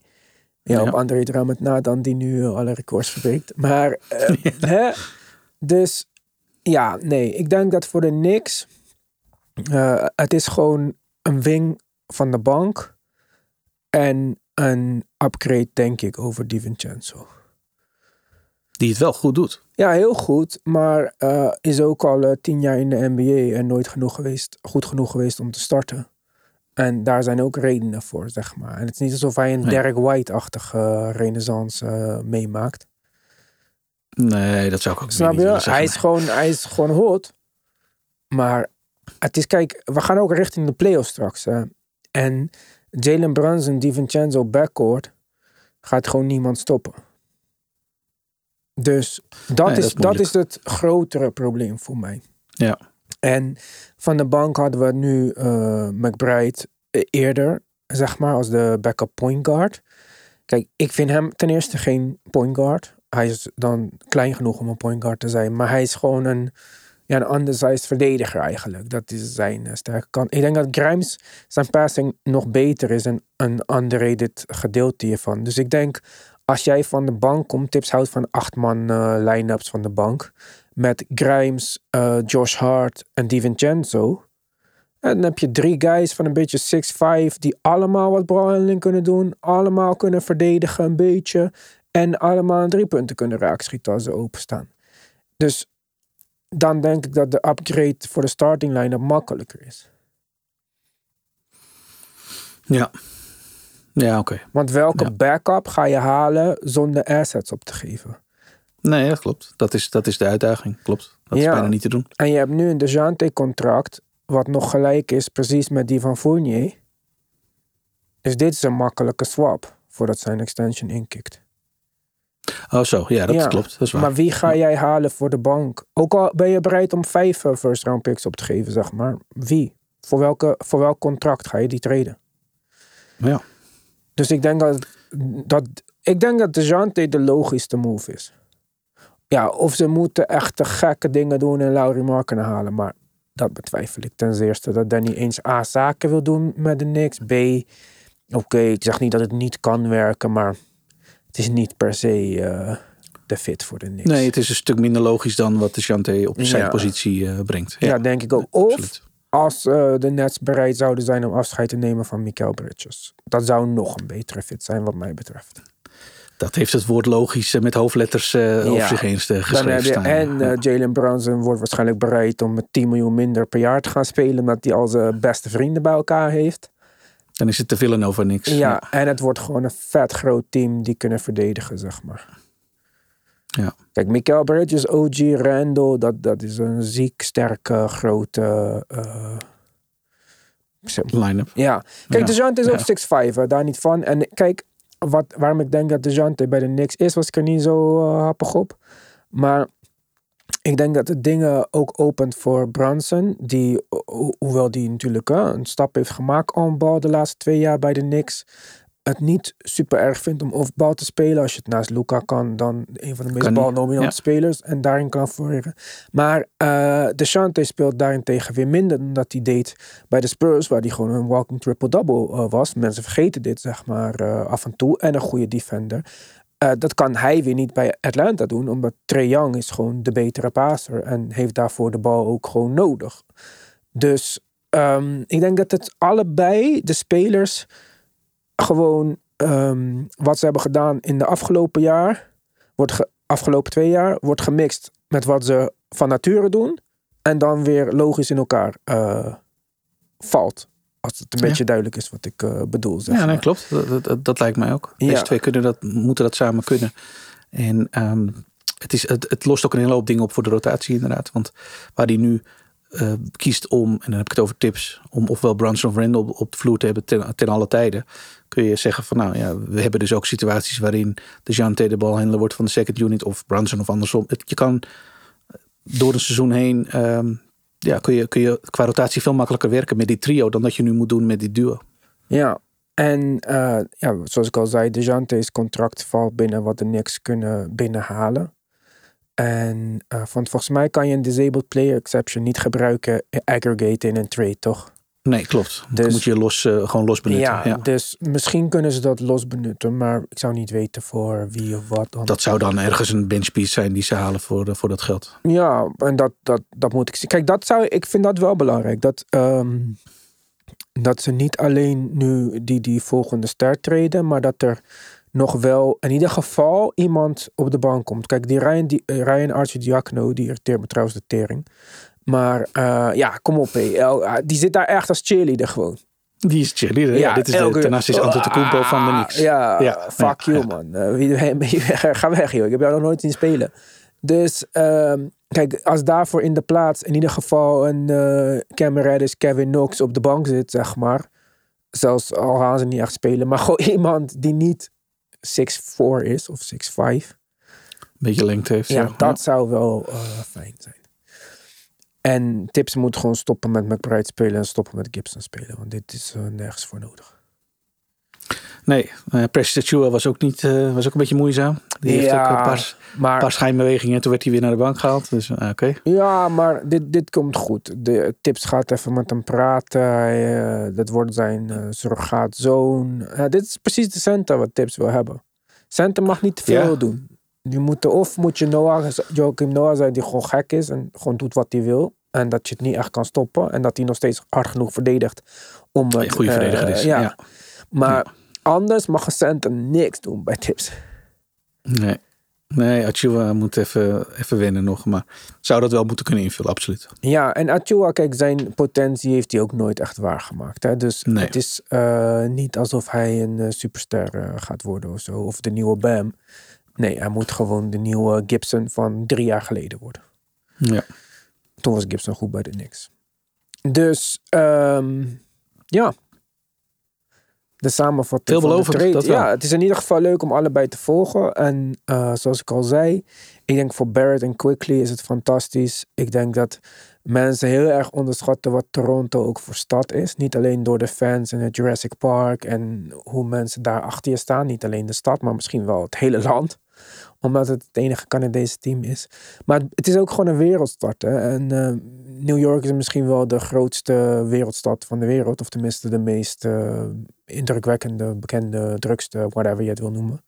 Ja. op André Drummond na dan die nu alle records verbreekt. Maar, eh, (laughs) hè? Dus ja, nee. Ik denk dat voor de Knicks... het is gewoon een wing van de bank. En een upgrade, denk ik, over DiVincenzo. Die het wel goed doet. Ja, heel goed. Maar eh, is ook al eh, tien jaar in de NBA en nooit genoeg geweest, goed genoeg geweest om te starten. En daar zijn ook redenen voor, zeg maar. En het is niet alsof hij een Nee. Derek White-achtige eh, renaissance meemaakt. Nee, dat zou ik ook Snap niet je? zeggen. Hij is, gewoon, hij is gewoon hot. Maar het is, kijk, we gaan ook richting de playoffs straks. Hè. En Jalen Brunson, DiVincenzo backcourt gaat gewoon niemand stoppen. Dus dat, Nee, is, dat is het grotere probleem voor mij. Ja. En van de bank hadden we nu eh, McBride eh, eerder, zeg maar, als de backup point guard. Kijk, ik vind hem ten eerste geen point guard. Hij is dan klein genoeg om een point guard te zijn. Maar hij is gewoon een, ja, een undersized verdediger eigenlijk. Dat is zijn eh, sterke kant. Ik denk dat Grimes zijn passing nog beter is en een underrated gedeelte hiervan. Dus ik denk, als jij van de bank komt, tips houdt van acht man eh line-ups van de bank. Met Grimes, eh, Josh Hart en DiVincenzo. En dan heb je drie guys van een beetje 6'5 die allemaal wat brawling kunnen doen. Allemaal kunnen verdedigen een beetje. En allemaal drie punten kunnen raakschieten als ze openstaan. Dus dan denk ik dat de upgrade voor de starting line-up makkelijker is. Ja. Ja, oké. Want welke Ja. backup ga je halen zonder assets op te geven? Nee, dat klopt. Dat is, dat is de uitdaging. Klopt. Dat is bijna niet te doen. En je hebt nu een Dejante-contract, wat nog gelijk is precies met die van Fournier. Dus dit is een makkelijke swap, voordat zijn extension inkikt. Oh, zo. Ja, dat Ja, klopt. Dat is waar. Maar wie ga jij halen voor de bank? Ook al ben je bereid om vijf eh, first round picks op te geven, zeg maar. Wie? Voor, welke, voor welk contract ga je die treden? Ja. Dus ik denk dat, dat, ik denk dat Dejante de logischste move is. Ja, of ze moeten echt de gekke dingen doen en Laurie Marken halen. Maar dat betwijfel ik ten eerste. Dat Danny eens A, zaken wil doen met de Knicks. B, oké, ik zeg niet dat het niet kan werken. Maar het is niet per se eh, de fit voor de Knicks. Nee, het is een stuk minder logisch dan wat de Chante op zijn Ja. positie eh, brengt. ja, denk ik ook. Of absoluut. als eh, de Nets bereid zouden zijn om afscheid te nemen van Mikael Bridges. Dat zou nog een betere fit zijn wat mij betreft. Dat heeft het woord logisch met hoofdletters eh, over Ja. zich heen Dan geschreven staan. en Ja. Jalen Brunson wordt waarschijnlijk bereid om met 10 miljoen minder per jaar te gaan spelen. Omdat hij al zijn beste vrienden bij elkaar heeft. Dan is het te over niks. Ja, en het wordt gewoon een vet groot team die kunnen verdedigen, zeg maar. Ja. Kijk, Mikael Bridges, OG, Randall, dat, dat is een ziek, sterke, grote... zeg- Line-up. Ja, kijk, Ja, DeJounte is ook 6'5, hè, daar niet van. En kijk, wat, waarom ik denk dat DeJounte bij de Knicks is, was ik er niet zo eh, happig op. Maar ik denk dat het dingen ook opent voor Brunson. Die, ho- hoewel die natuurlijk eh, een stap heeft gemaakt on bal de laatste twee jaar bij de Knicks. Het niet super erg vindt om off-bal te spelen. Als je het naast Luca kan, dan een van de meest ja. spelers. En daarin kan floreren. Maar eh DeShante speelt daarentegen weer minder dan dat hij deed bij de Spurs. Waar hij gewoon een walking triple-double eh, was. Mensen vergeten dit zeg maar af en toe. En een goede defender. Eh, dat kan hij weer niet bij Atlanta doen. Omdat Trae Young is gewoon de betere passer. En heeft daarvoor de bal ook gewoon nodig. Dus ehm, ik denk dat het allebei de spelers gewoon ehm, wat ze hebben gedaan in de afgelopen jaar wordt ge- afgelopen twee jaar wordt gemixt met wat ze van nature doen. En dan weer logisch in elkaar eh, valt. Als het een Ja. beetje duidelijk is wat ik eh, bedoel. Zeg Ja, nee, klopt. Dat, dat- lijkt mij ook. Ja. Deze twee kunnen dat, moeten dat samen kunnen. En ehm, het, is, het, het lost ook een hele hoop dingen op voor de rotatie inderdaad. Want waar hij nu eh, kiest om, en dan heb ik het over tips, om ofwel Brunson of Randall op de vloer te hebben ten, ten alle tijden. Kun je zeggen van nou ja, we hebben dus ook situaties waarin de Jante de balhandler wordt van de second unit of Brunson of andersom. Het, je kan door een seizoen heen, ehm, ja, kun je, kun je qua rotatie veel makkelijker werken met die trio dan dat je nu moet doen met die duo. Ja, en eh, ja, zoals ik al zei, DeJante's contract valt binnen wat de Knicks kunnen binnenhalen. En want volgens mij kan je een disabled player exception niet gebruiken aggregate in een trade, toch? Nee, klopt. Dan Dus- moet je los, eh, gewoon los benutten. Ja, Ja, dus misschien kunnen ze dat los benutten, maar ik zou niet weten voor wie of wat. Dat zou dan ergens een benchpiece zijn die ze halen voor, eh, voor dat geld. Ja, en dat, dat, dat moet ik zien. Kijk, dat zou, ik vind dat wel belangrijk. Dat, ehm, dat ze niet alleen nu die, die volgende ster treden, maar dat er nog wel in ieder geval iemand op de bank komt. Kijk, die Ryan, die, eh, Ryan Archidiakno, die irriteert me trouwens de tering. Maar eh, ja, kom op. ah, die zit daar echt als cheerleader gewoon. Die is cheerleader. Ja, dit is de Thanasis Antetokounmpo van de Knicks. Ja, Ja, fuck ja, you man. Eh, (laughs) ga weg joh. Ik heb jou nog nooit zien spelen. Dus ehm, kijk, als daarvoor in de plaats in ieder geval een Cam Reddish, Kevin Knox op de bank zit, zeg maar. Zelfs al gaan ze niet echt spelen. Maar (laughs) gewoon iemand die niet 6'4 is of 6'5. Beetje lengte heeft. Ja, Ja, dat zou wel fijn zijn. En Tips moet gewoon stoppen met McBride spelen en stoppen met Gibson spelen. Want dit is eh, nergens voor nodig. Nee, uh, Precious Achua was ook, niet, eh, was ook een beetje moeizaam. Die heeft Ja, ook een paar, Maar paar schijnbewegingen en toen werd hij weer naar de bank gehaald. Dus eh, oké. Ja, maar dit, dit komt goed. De tips gaat even met hem praten. Eh, dat wordt zijn eh surrogaatzoon. Dit is precies de center wat tips wil hebben. Center mag niet te veel Ja. doen. Je moet, of moet je Noah, Joachim Noah zijn die gewoon gek is en gewoon doet wat hij wil. En dat je het niet echt kan stoppen. En dat hij nog steeds hard genoeg verdedigt om Een goede eh, verdediger is. ja. ja. Maar anders mag een center niks doen bij tips. Nee. Nee, Achua moet even, even wennen nog. Maar zou dat wel moeten kunnen invullen, absoluut. Ja, en Achua, kijk, zijn potentie heeft hij ook nooit echt waargemaakt. Hè? Dus Nee. het is eh, niet alsof hij een eh, superster gaat worden of zo. Of de nieuwe Bam. Nee, hij moet gewoon de nieuwe Gibson van drie jaar geleden worden. Ja. Toen was Gibson goed bij de Knicks. Dus, ehm, ja. De samenvatting van de trade. Ja, het is in ieder geval leuk om allebei te volgen. En eh, zoals ik al zei, ik denk voor Barrett en Quickly is het fantastisch. Ik denk dat mensen heel erg onderschatten wat Toronto ook voor stad is. Niet alleen door de fans en het Jurassic Park en hoe mensen daar achter je staan. Niet alleen de stad, maar misschien wel het hele land. Omdat het het enige Canadese team is. Maar het is ook gewoon een wereldstad. Hè? En eh, New York is misschien wel de grootste wereldstad van de wereld. Of tenminste de meest eh, indrukwekkende, bekende, drukste, whatever je het wil noemen.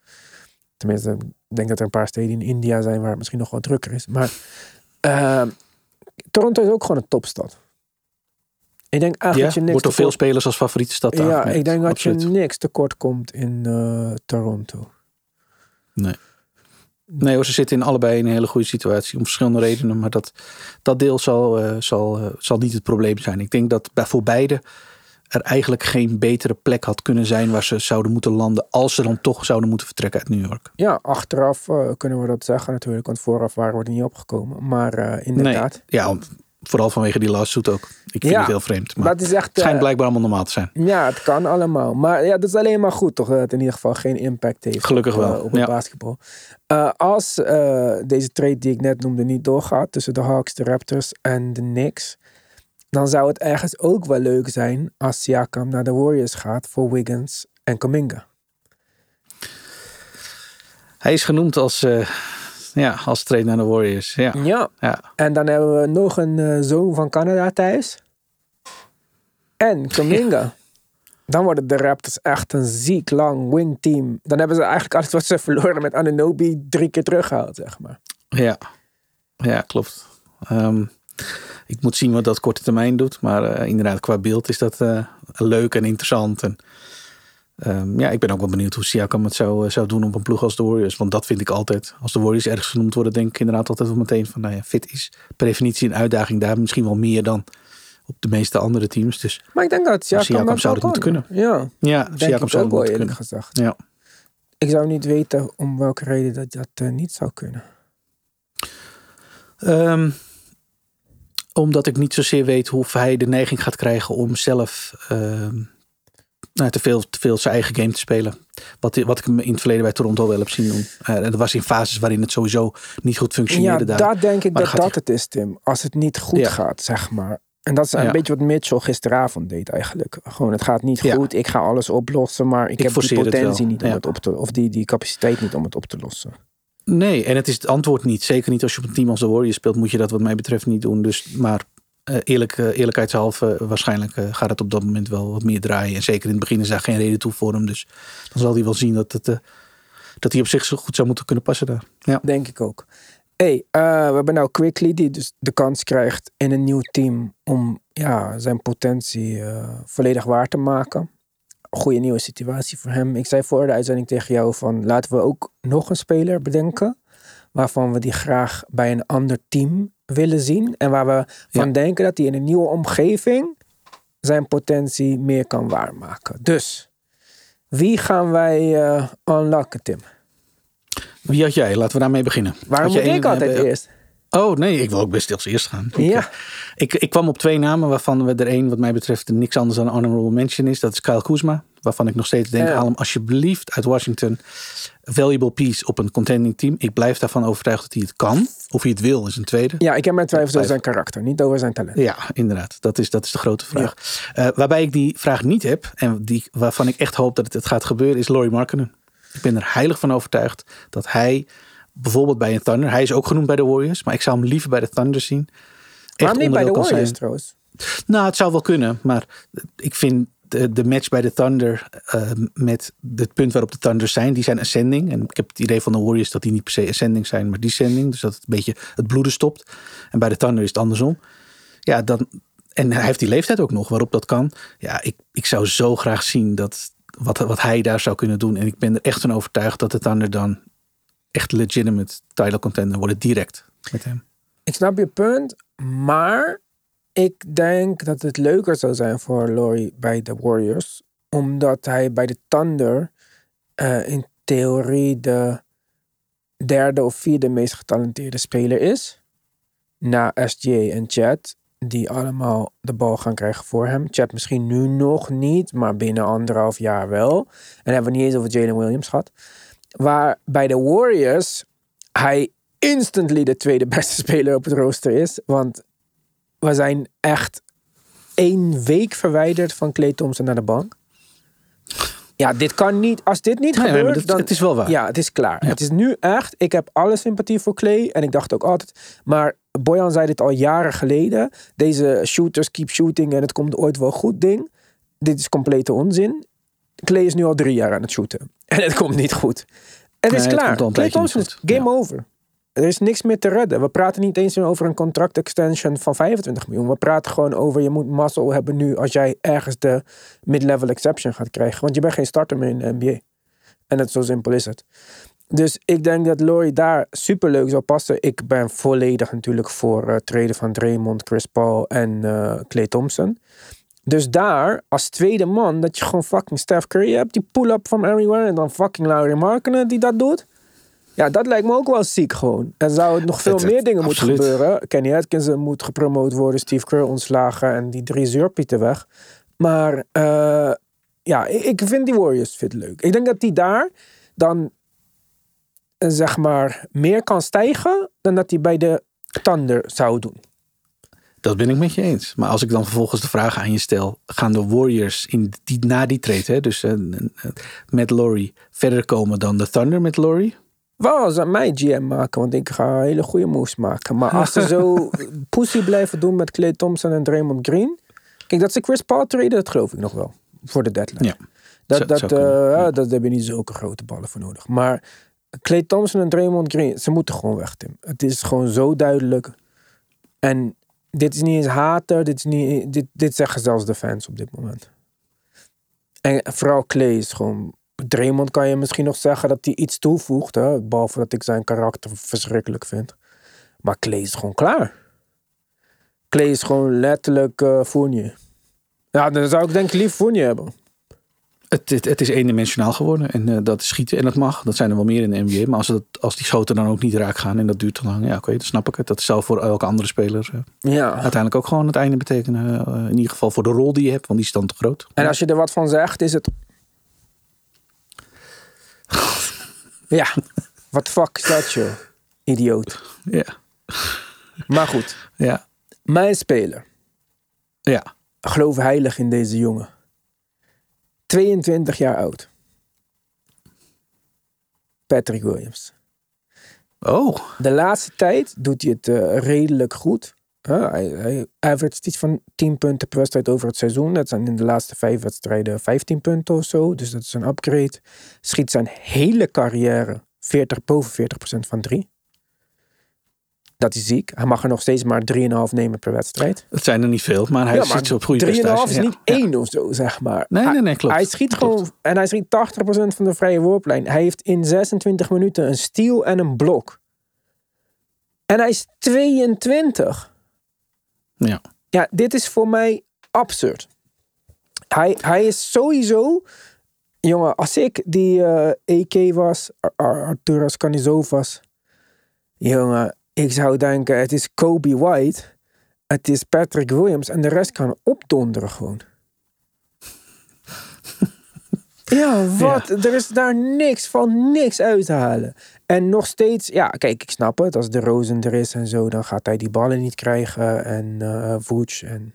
Tenminste, ik denk dat er een paar steden in India zijn waar het misschien nog wat drukker is. Maar eh, Toronto is ook gewoon een topstad. Ik denk eigenlijk Ja, dat je niks wordt door veel spelers als favoriete stad Ja, ik denk dat Absoluut. je niks tekort komt in Toronto. Nee hoor, ze zitten in allebei in een hele goede situatie. Om verschillende redenen. Maar dat, dat deel zal, eh, zal, eh, zal niet het probleem zijn. Ik denk dat bij, voor beide er eigenlijk geen betere plek had kunnen zijn waar ze zouden moeten landen. Als ze dan toch zouden moeten vertrekken uit New York. Ja, achteraf eh, kunnen we dat zeggen natuurlijk, want vooraf waren we er niet opgekomen. Maar inderdaad, Nee, ja, vooral vanwege die lawsuit ook. Ik vind Ja, het heel vreemd. Maar dat is echt... het schijnt eh, blijkbaar allemaal normaal te zijn. Ja, het kan allemaal. Maar ja, dat is alleen maar goed toch? Dat het in ieder geval geen impact heeft Gelukkig op, eh, wel, op het ja. basketbal. Eh, als eh, deze trade die ik net noemde niet doorgaat tussen de Hawks, de Raptors en de Knicks, dan zou het ergens ook wel leuk zijn als Siakam naar de Warriors gaat voor Wiggins en Kuminga. Hij is genoemd als, eh ja, als trainer naar de Warriors. Ja, Ja, ja. en dan hebben we nog een eh, zoon van Canada thuis. En Kuminga. Dan worden de Raptors echt een ziek lang wingteam. Dan hebben ze eigenlijk alles wat ze (laughs) verloren met Anunobi drie keer teruggehaald, zeg maar. Ja, ja klopt. Ehm, ik moet zien wat dat korte termijn doet. Maar eh, inderdaad, qua beeld is dat eh, leuk en interessant. En, Ehm, ja, ik ben ook wel benieuwd hoe Siakam het zou, eh, zou doen op een ploeg als de Warriors. Want dat vind ik altijd. Als de Warriors ergens genoemd worden, denk ik inderdaad altijd wel meteen van, nou ja, fit is per definitie een uitdaging daar. Misschien wel meer dan op de meeste andere teams. Dus Maar ik denk dat Siakam, Siakam dat zou het moeten kan. Ja, ja, Siakam zou wel moeten kunnen. gezegd. Ja. Ik zou niet weten om welke reden dat dat eh, niet zou kunnen. Ehm, omdat ik niet zozeer weet hoe hij de neiging gaat krijgen om zelf ehm, nou, te, veel, te veel zijn eigen game te spelen. Wat, wat ik in het verleden bij Toronto wel heb zien doen. Eh, en dat was in fases waarin het sowieso niet goed Ja, functioneerde daar. dat denk ik Maar dat dat hij- het is, Tim. Als het niet goed Ja. gaat, zeg maar. En dat is een Ja. beetje wat Mitchell gisteravond deed eigenlijk. Gewoon, het gaat niet Ja. goed. Ik ga alles oplossen, maar ik, Ik heb die potentie niet om Ja. het op te... Of die, die capaciteit niet om het op te lossen. Nee, en het is het antwoord niet. Zeker niet als je op een team als de Warriors speelt, moet je dat wat mij betreft niet doen. Dus, maar eerlijk, eh, eerlijkheidshalve, waarschijnlijk eh, gaat het op dat moment wel wat meer draaien. En zeker in het begin is daar geen reden toe voor hem. Dus dan zal hij wel zien dat, het, eh, dat hij op zich zo goed zou moeten kunnen passen daar. Ja. Denk ik ook. hey, eh, we hebben nou Quickly die dus de kans krijgt in een nieuw team om ja, zijn potentie eh, volledig waar te maken. Goede nieuwe situatie voor hem. Ik zei voor de uitzending tegen jou van laten we ook nog een speler bedenken waarvan we die graag bij een ander team willen zien en waar we van Ja. denken dat hij in een nieuwe omgeving zijn potentie meer kan waarmaken. Dus wie gaan wij eh unlocken, Tim? Wie had jij? Laten we daarmee beginnen. Waarom moet ik altijd eh, eerst? Oh nee, ik wil ook best als eerst gaan. Ja. eh, Ik, ik kwam op twee namen waarvan we er één wat mij betreft niks anders dan een honorable mention is. Dat is Kyle Kuzma. Waarvan ik nog steeds denk, Ja. haal hem alsjeblieft uit Washington. Valuable piece op een contending team. Ik blijf daarvan overtuigd dat hij het kan. Of hij het wil is een tweede. Ja, ik heb mijn twijfels over zijn karakter, niet over zijn talent. Ja, inderdaad. Dat is, dat is de grote vraag. Eh, waarbij ik die vraag niet heb. En die, waarvan ik echt hoop dat het, het gaat gebeuren. Is Laurie Markkinen. Ik ben er heilig van overtuigd dat hij bijvoorbeeld bij een Thunder. Hij is ook genoemd bij de Warriors. Maar ik zou hem liever bij de Thunder zien. Waarom niet bij de Warriors zijn. trouwens? Nou, het zou wel kunnen, maar ik vind de, de match bij de Thunder eh, met het punt waarop de Thunders zijn, die zijn ascending. En ik heb het idee van de Warriors dat die niet per se ascending zijn, maar descending. Dus dat het een beetje het bloeden stopt. En bij de Thunder is het andersom. Ja, dan, en hij heeft die leeftijd ook nog waarop dat kan. Ja, ik, ik zou zo graag zien dat wat, wat hij daar zou kunnen doen. En ik ben er echt van overtuigd dat de Thunder dan echt legitimate title contender worden direct met hem. Ik snap je punt, maar ik denk dat het leuker zou zijn voor Laurie bij de Warriors. Omdat hij bij de Thunder eh, in theorie de derde of vierde meest getalenteerde speler is. Na SJ en Chad, die allemaal de bal gaan krijgen voor hem. Chad misschien nu nog niet, maar binnen anderhalf jaar wel. En hebben we niet eens over Jalen Williams gehad. Waar bij de Warriors hij instantly de tweede (laughs) beste speler op het rooster is. Want we zijn echt één week verwijderd van Clay Thompson naar de bank. Ja, dit kan niet. Als dit niet Nee, nee, gebeurt, dat- dan... het is wel waar. Ja, het is klaar. Het is nu echt... Ik heb alle sympathie voor Clay. En ik dacht ook altijd... Maar Boyan zei dit al jaren geleden. Deze shooters keep shooting en het komt ooit wel goed ding. Dit is complete onzin. Clay is nu al drie jaar aan het shooten. En het komt niet goed. Het is Nee, klaar. Clay Thompson game over. Er is niks meer te redden. We praten niet eens meer over een contract extension van 25 miljoen. We praten gewoon over je moet muscle hebben nu als jij ergens de mid-level exception gaat krijgen. Want je bent geen starter meer in de NBA. En het zo simpel is het. Dus ik denk dat Laurie daar superleuk zou passen. Ik ben volledig natuurlijk voor het treden van Draymond, Chris Paul en eh Clay Thompson. Dus daar, als tweede man, dat je gewoon fucking Steph Curry hebt, die pull-up from everywhere, en dan fucking Laurie Markkinen die dat doet. Ja, dat lijkt me ook wel ziek gewoon. Er zou nog veel Het- het- meer dingen absoluut. moeten gebeuren. Kenny Atkinson moet gepromoot worden, Steve Kerr ontslagen en die drie zeurpieten weg. Maar eh, ja, ik, ik vind die Warriors fit leuk. Ik denk dat die daar dan eh, zeg maar meer kan stijgen dan dat hij bij de Thunder zou doen. Dat ben ik met je eens. Maar als ik dan vervolgens de vraag aan je stel: gaan de Warriors in die, na die trade, hè, dus eh, met Laurie, verder komen dan de Thunder met Laurie? Wel, ze mij GM maken, want ik ga hele goede moves maken. Maar als ze zo (laughs) pussy blijven doen met Clay Thompson en Draymond Green. Kijk, dat ze Chris Paul traden, dat geloof ik nog wel. Voor de deadline. Ja. Dat, Zou- dat, eh, ja. dat heb je niet zulke grote ballen voor nodig. Maar Clay Thompson en Draymond Green, ze moeten gewoon weg, Tim. Het is gewoon zo duidelijk. En dit is niet eens hater, dit, is niet, dit, dit zeggen zelfs de fans op dit moment. En vooral Clay is gewoon... Draymond kan je misschien nog zeggen dat hij iets toevoegt. Hè? Behalve dat ik zijn karakter verschrikkelijk vind. Maar Clay is gewoon klaar. Clay is gewoon letterlijk eh Fournier. Ja, dan zou ik denk ik lief Fournier hebben. Het, het, het is eendimensionaal geworden en eh, dat is schieten en dat mag. Dat zijn er wel meer in de NBA. Maar als, als die schoten dan ook niet raak gaan en dat duurt te lang, ja, oké, dan snap ik het. Dat zal voor elke andere speler eh, Ja. uiteindelijk ook gewoon het einde betekenen. Eh, in ieder geval voor de rol die je hebt, want die is dan te groot. En als je er wat van zegt, is het... Ja, wat fuck is dat, joh? Idioot. Ja, Maar goed, ja, mijn speler. ja. Geloof heilig in deze jongen. 22 jaar oud. Patrick Williams. Oh, De laatste tijd doet hij het eh, redelijk goed. Hij, hij averagt iets van 10 punten per wedstrijd over het seizoen. Dat zijn in de laatste vijf wedstrijden 15 punten of zo. Dus dat is een upgrade. Schiet zijn hele carrière 40, boven 40% van drie. Dat is ziek. Hij mag er nog steeds maar 3,5 nemen per wedstrijd. het zijn er niet veel, maar hij Ja, maar zit op goede 3,5 prestaties. is Ja, niet ja. één of zo, zeg maar. Nee, nee, nee, klopt. Hij schiet Klopt. gewoon, en hij schiet 80% van de vrije worplijn. Hij heeft in 26 minuten een steal en een blok. En hij is 22. Ja. Ja, dit is voor mij absurd. Hij, hij is sowieso... Jongen, als ik die eh EK was, Ar- Ar- Arturas Canizovas... Jongen, ik zou denken, het is Kobe White... Het is Patrick Williams en de rest kan opdonderen gewoon. (laughs) Ja, wat? Er is daar niks van niks uit te halen. En nog steeds, ja, kijk, ik snap het. Als de Rozen er is en zo, dan gaat hij die ballen niet krijgen. En Vooch En...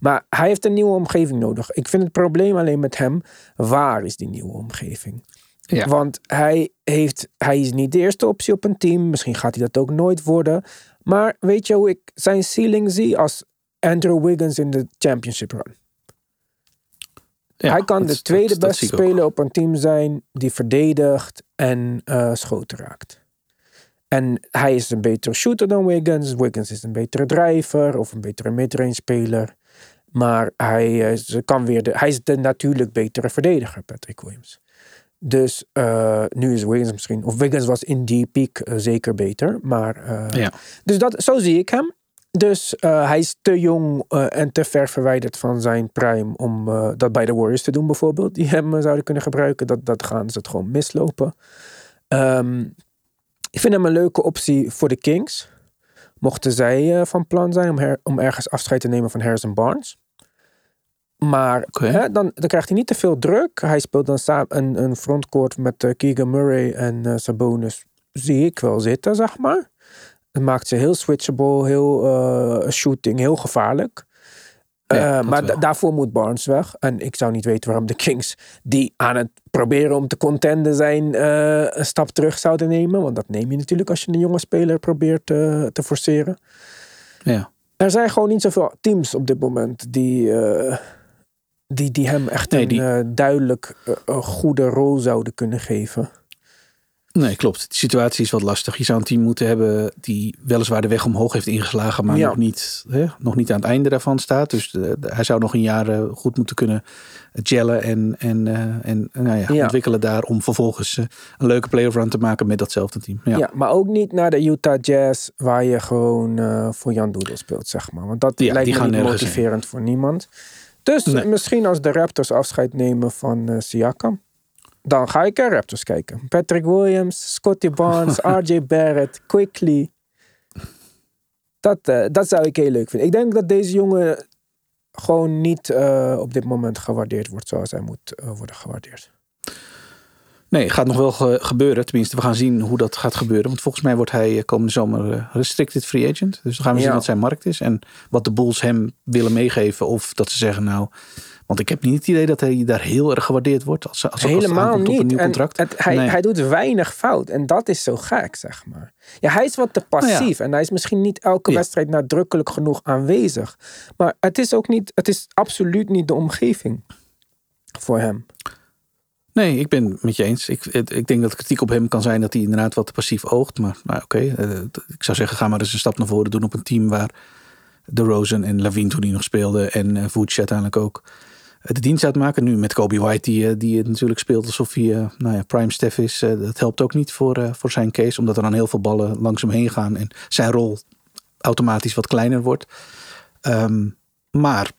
Maar hij heeft een nieuwe omgeving nodig. Ik vind het probleem alleen met hem, waar is die nieuwe omgeving? Ja. Want hij, heeft, hij is niet de eerste optie op een team. Misschien gaat hij dat ook nooit worden. Maar weet je hoe ik zijn ceiling zie als Andrew Wiggins in de championship run? Ja, hij kan dat- de tweede dat- beste speler op een team zijn die verdedigt en eh, schoten raakt. En hij is een betere shooter dan Wiggins. Wiggins is een betere drijver of een betere midrange speler. Maar hij, kan weer de, hij is de natuurlijk betere verdediger, Patrick Williams. Dus eh, nu is Wiggins misschien, of Wiggins was in die piek eh, zeker beter. Maar, eh, Ja. Dus dat, zo zie ik hem. Dus hij is te jong en te ver verwijderd van zijn prime om dat bij de Warriors te doen bijvoorbeeld. Die hem zouden kunnen gebruiken. Dat, dat gaan ze het gewoon mislopen. Ehm, ik vind hem een leuke optie voor de Kings. Mochten zij van plan zijn om, her- om ergens afscheid te nemen van Harrison Barnes. Maar hè, dan, dan krijgt hij niet te veel druk. Hij speelt dan samen een, een frontcourt met eh, Keegan Murray en eh, Sabonis. Zie ik wel zitten, zeg maar. Het maakt ze heel switchable, heel eh, shooting, heel gevaarlijk. Ja, dat maar daarvoor moet Barnes weg. En ik zou niet weten waarom de Kings, die aan het proberen om te contenden zijn, een stap terug zouden nemen. Want dat neem je natuurlijk als je een jonge speler probeert te forceren. Ja. Er zijn gewoon niet zoveel teams op dit moment die, die, die hem echt Nee, een die- eh, duidelijk eh, een goede rol zouden kunnen geven. Nee, klopt. De situatie is wat lastig. Je zou een team moeten hebben die weliswaar de weg omhoog heeft ingeslagen, maar Ja. nog, niet, hè, nog niet aan het einde daarvan staat. Dus hij zou nog een jaar eh, goed moeten kunnen gellen en, en, en nou ja, Ja. ontwikkelen daar om vervolgens een leuke playoff run te maken met datzelfde team. Ja. Ja. maar ook niet naar de Utah Jazz, waar je gewoon voor Jan Doedel speelt, zeg maar. Want dat lijkt die me gaan niet motiverend voor niemand. Dus Nee. misschien als de Raptors afscheid nemen van eh Siakam, dan ga ik naar Raptors kijken. Patrick Williams, Scotty Barnes, (laughs) RJ Barrett, Quickly. Dat, eh, dat zou ik heel leuk vinden. Ik denk dat deze jongen gewoon niet eh, op dit moment gewaardeerd wordt zoals hij moet worden gewaardeerd. Nee, gaat nog wel ge- gebeuren. Tenminste, we gaan zien hoe dat gaat gebeuren. Want volgens mij wordt hij eh, komende zomer eh, restricted free agent. Dus dan gaan we zien wat zijn markt is. En wat de Bulls hem willen meegeven. Of dat ze zeggen nou... Want ik heb niet het idee dat hij daar heel erg gewaardeerd wordt. Als, als, als Helemaal op niet. een nieuw En contract. het- hij, Nee. hij doet weinig fout. En dat is zo gek, zeg maar. Ja, hij is wat te passief. En hij is misschien niet elke Ja. wedstrijd nadrukkelijk genoeg aanwezig. Maar het is ook niet, het is absoluut niet de omgeving voor hem. Nee, ik ben het met je eens. Ik, ik denk dat kritiek op hem kan zijn dat hij inderdaad wat passief oogt. Maar oké, eh, ik zou zeggen, ga maar eens een stap naar voren doen op een team waar de Rosen en Lavine toen hij nog speelde en uh, Vooch uiteindelijk ook. de dienst uitmaken. Nu met Kobe White, die, eh, die natuurlijk speelt alsof hij eh, nou ja, prime Steph is. eh, dat helpt ook niet voor, eh, voor zijn case, omdat er dan heel veel ballen langs hem heen gaan en zijn rol automatisch wat kleiner wordt. Ehm, maar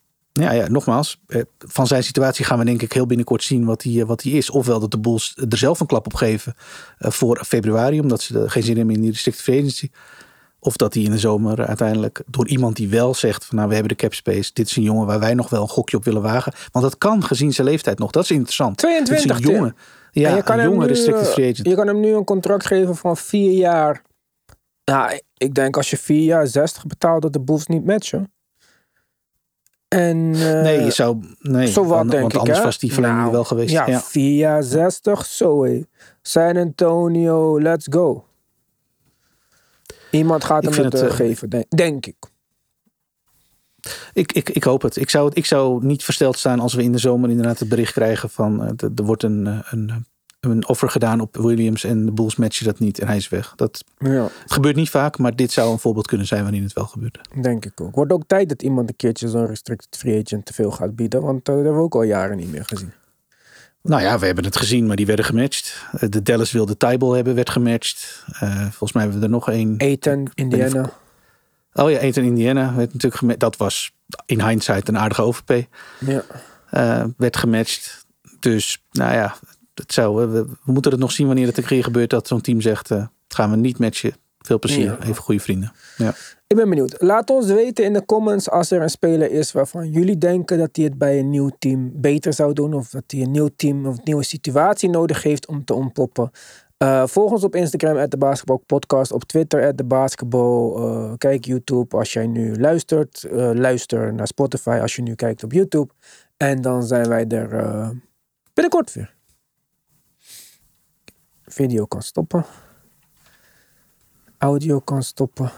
ja, ja, nogmaals, eh, van zijn situatie gaan we denk ik heel binnenkort zien wat hij, eh, wat is. Ofwel dat de Bulls er zelf een klap op geven eh, voor februari, omdat ze geen zin hebben in die restricted free agency. Of dat hij in de zomer uiteindelijk door iemand die wel zegt van nou we hebben de cap space. Dit is een jongen waar wij nog wel een gokje op willen wagen. Want dat kan gezien zijn leeftijd nog. Dat is interessant. 22, Dit is een Tim. jonge, En ja, je kan een jonge restricted free agent. Je kan hem nu een contract geven van vier jaar. Ja, ik denk als je vier jaar 60 betaalt, dat de Bulls niet matchen. En, eh, nee, je zou nee, zo wat want, denk want ik, anders hè? was die verlenging Nou, wel geweest. Ja, Ja, vier jaar 60, zo hé. San Antonio, let's go. Iemand gaat hem het, het, eh, eh, geven, denk, denk ik. Ik, ik, ik hoop het. Ik zou, ik zou niet versteld staan als we in de zomer inderdaad het bericht krijgen van eh, er wordt een, eh, een, een offer gedaan op Williams en de Bulls matchen dat niet en hij is weg. Dat Ja, het gebeurt niet vaak, maar dit zou een voorbeeld kunnen zijn waarin het wel gebeurde. denk ik ook. Wordt ook tijd dat iemand een keertje zo'n restricted free agent te veel gaat bieden. Want eh, dat hebben we ook al jaren niet meer gezien. Nou ja, we hebben het gezien, maar die werden gematcht. Eh, De Dallas wilde Tybal hebben, werd gematcht. Eh, volgens mij hebben we er nog één. Ethan, Indiana. Oh ja, Ethan Indiana werd natuurlijk gematcht. Dat was in hindsight een aardige overpay. Ja. werd gematcht. Dus nou ja, het zou, we, we moeten het nog zien wanneer het een keer gebeurt dat zo'n team zegt, eh, gaan we niet matchen. Veel plezier, even goede vrienden. Ja. Ik ben benieuwd. Laat ons weten in de comments als er een speler is waarvan jullie denken dat hij het bij een nieuw team beter zou doen. Of dat hij een nieuw team of een nieuwe situatie nodig heeft om te ontpoppen. Eh, volg ons op Instagram, at de Basketball Podcast. Op Twitter, at de Basketball. Eh, kijk YouTube als jij nu luistert. Luister naar Spotify als je nu kijkt op YouTube. En dan zijn wij er binnenkort weer. Video kan stoppen. Audio kan stoppen.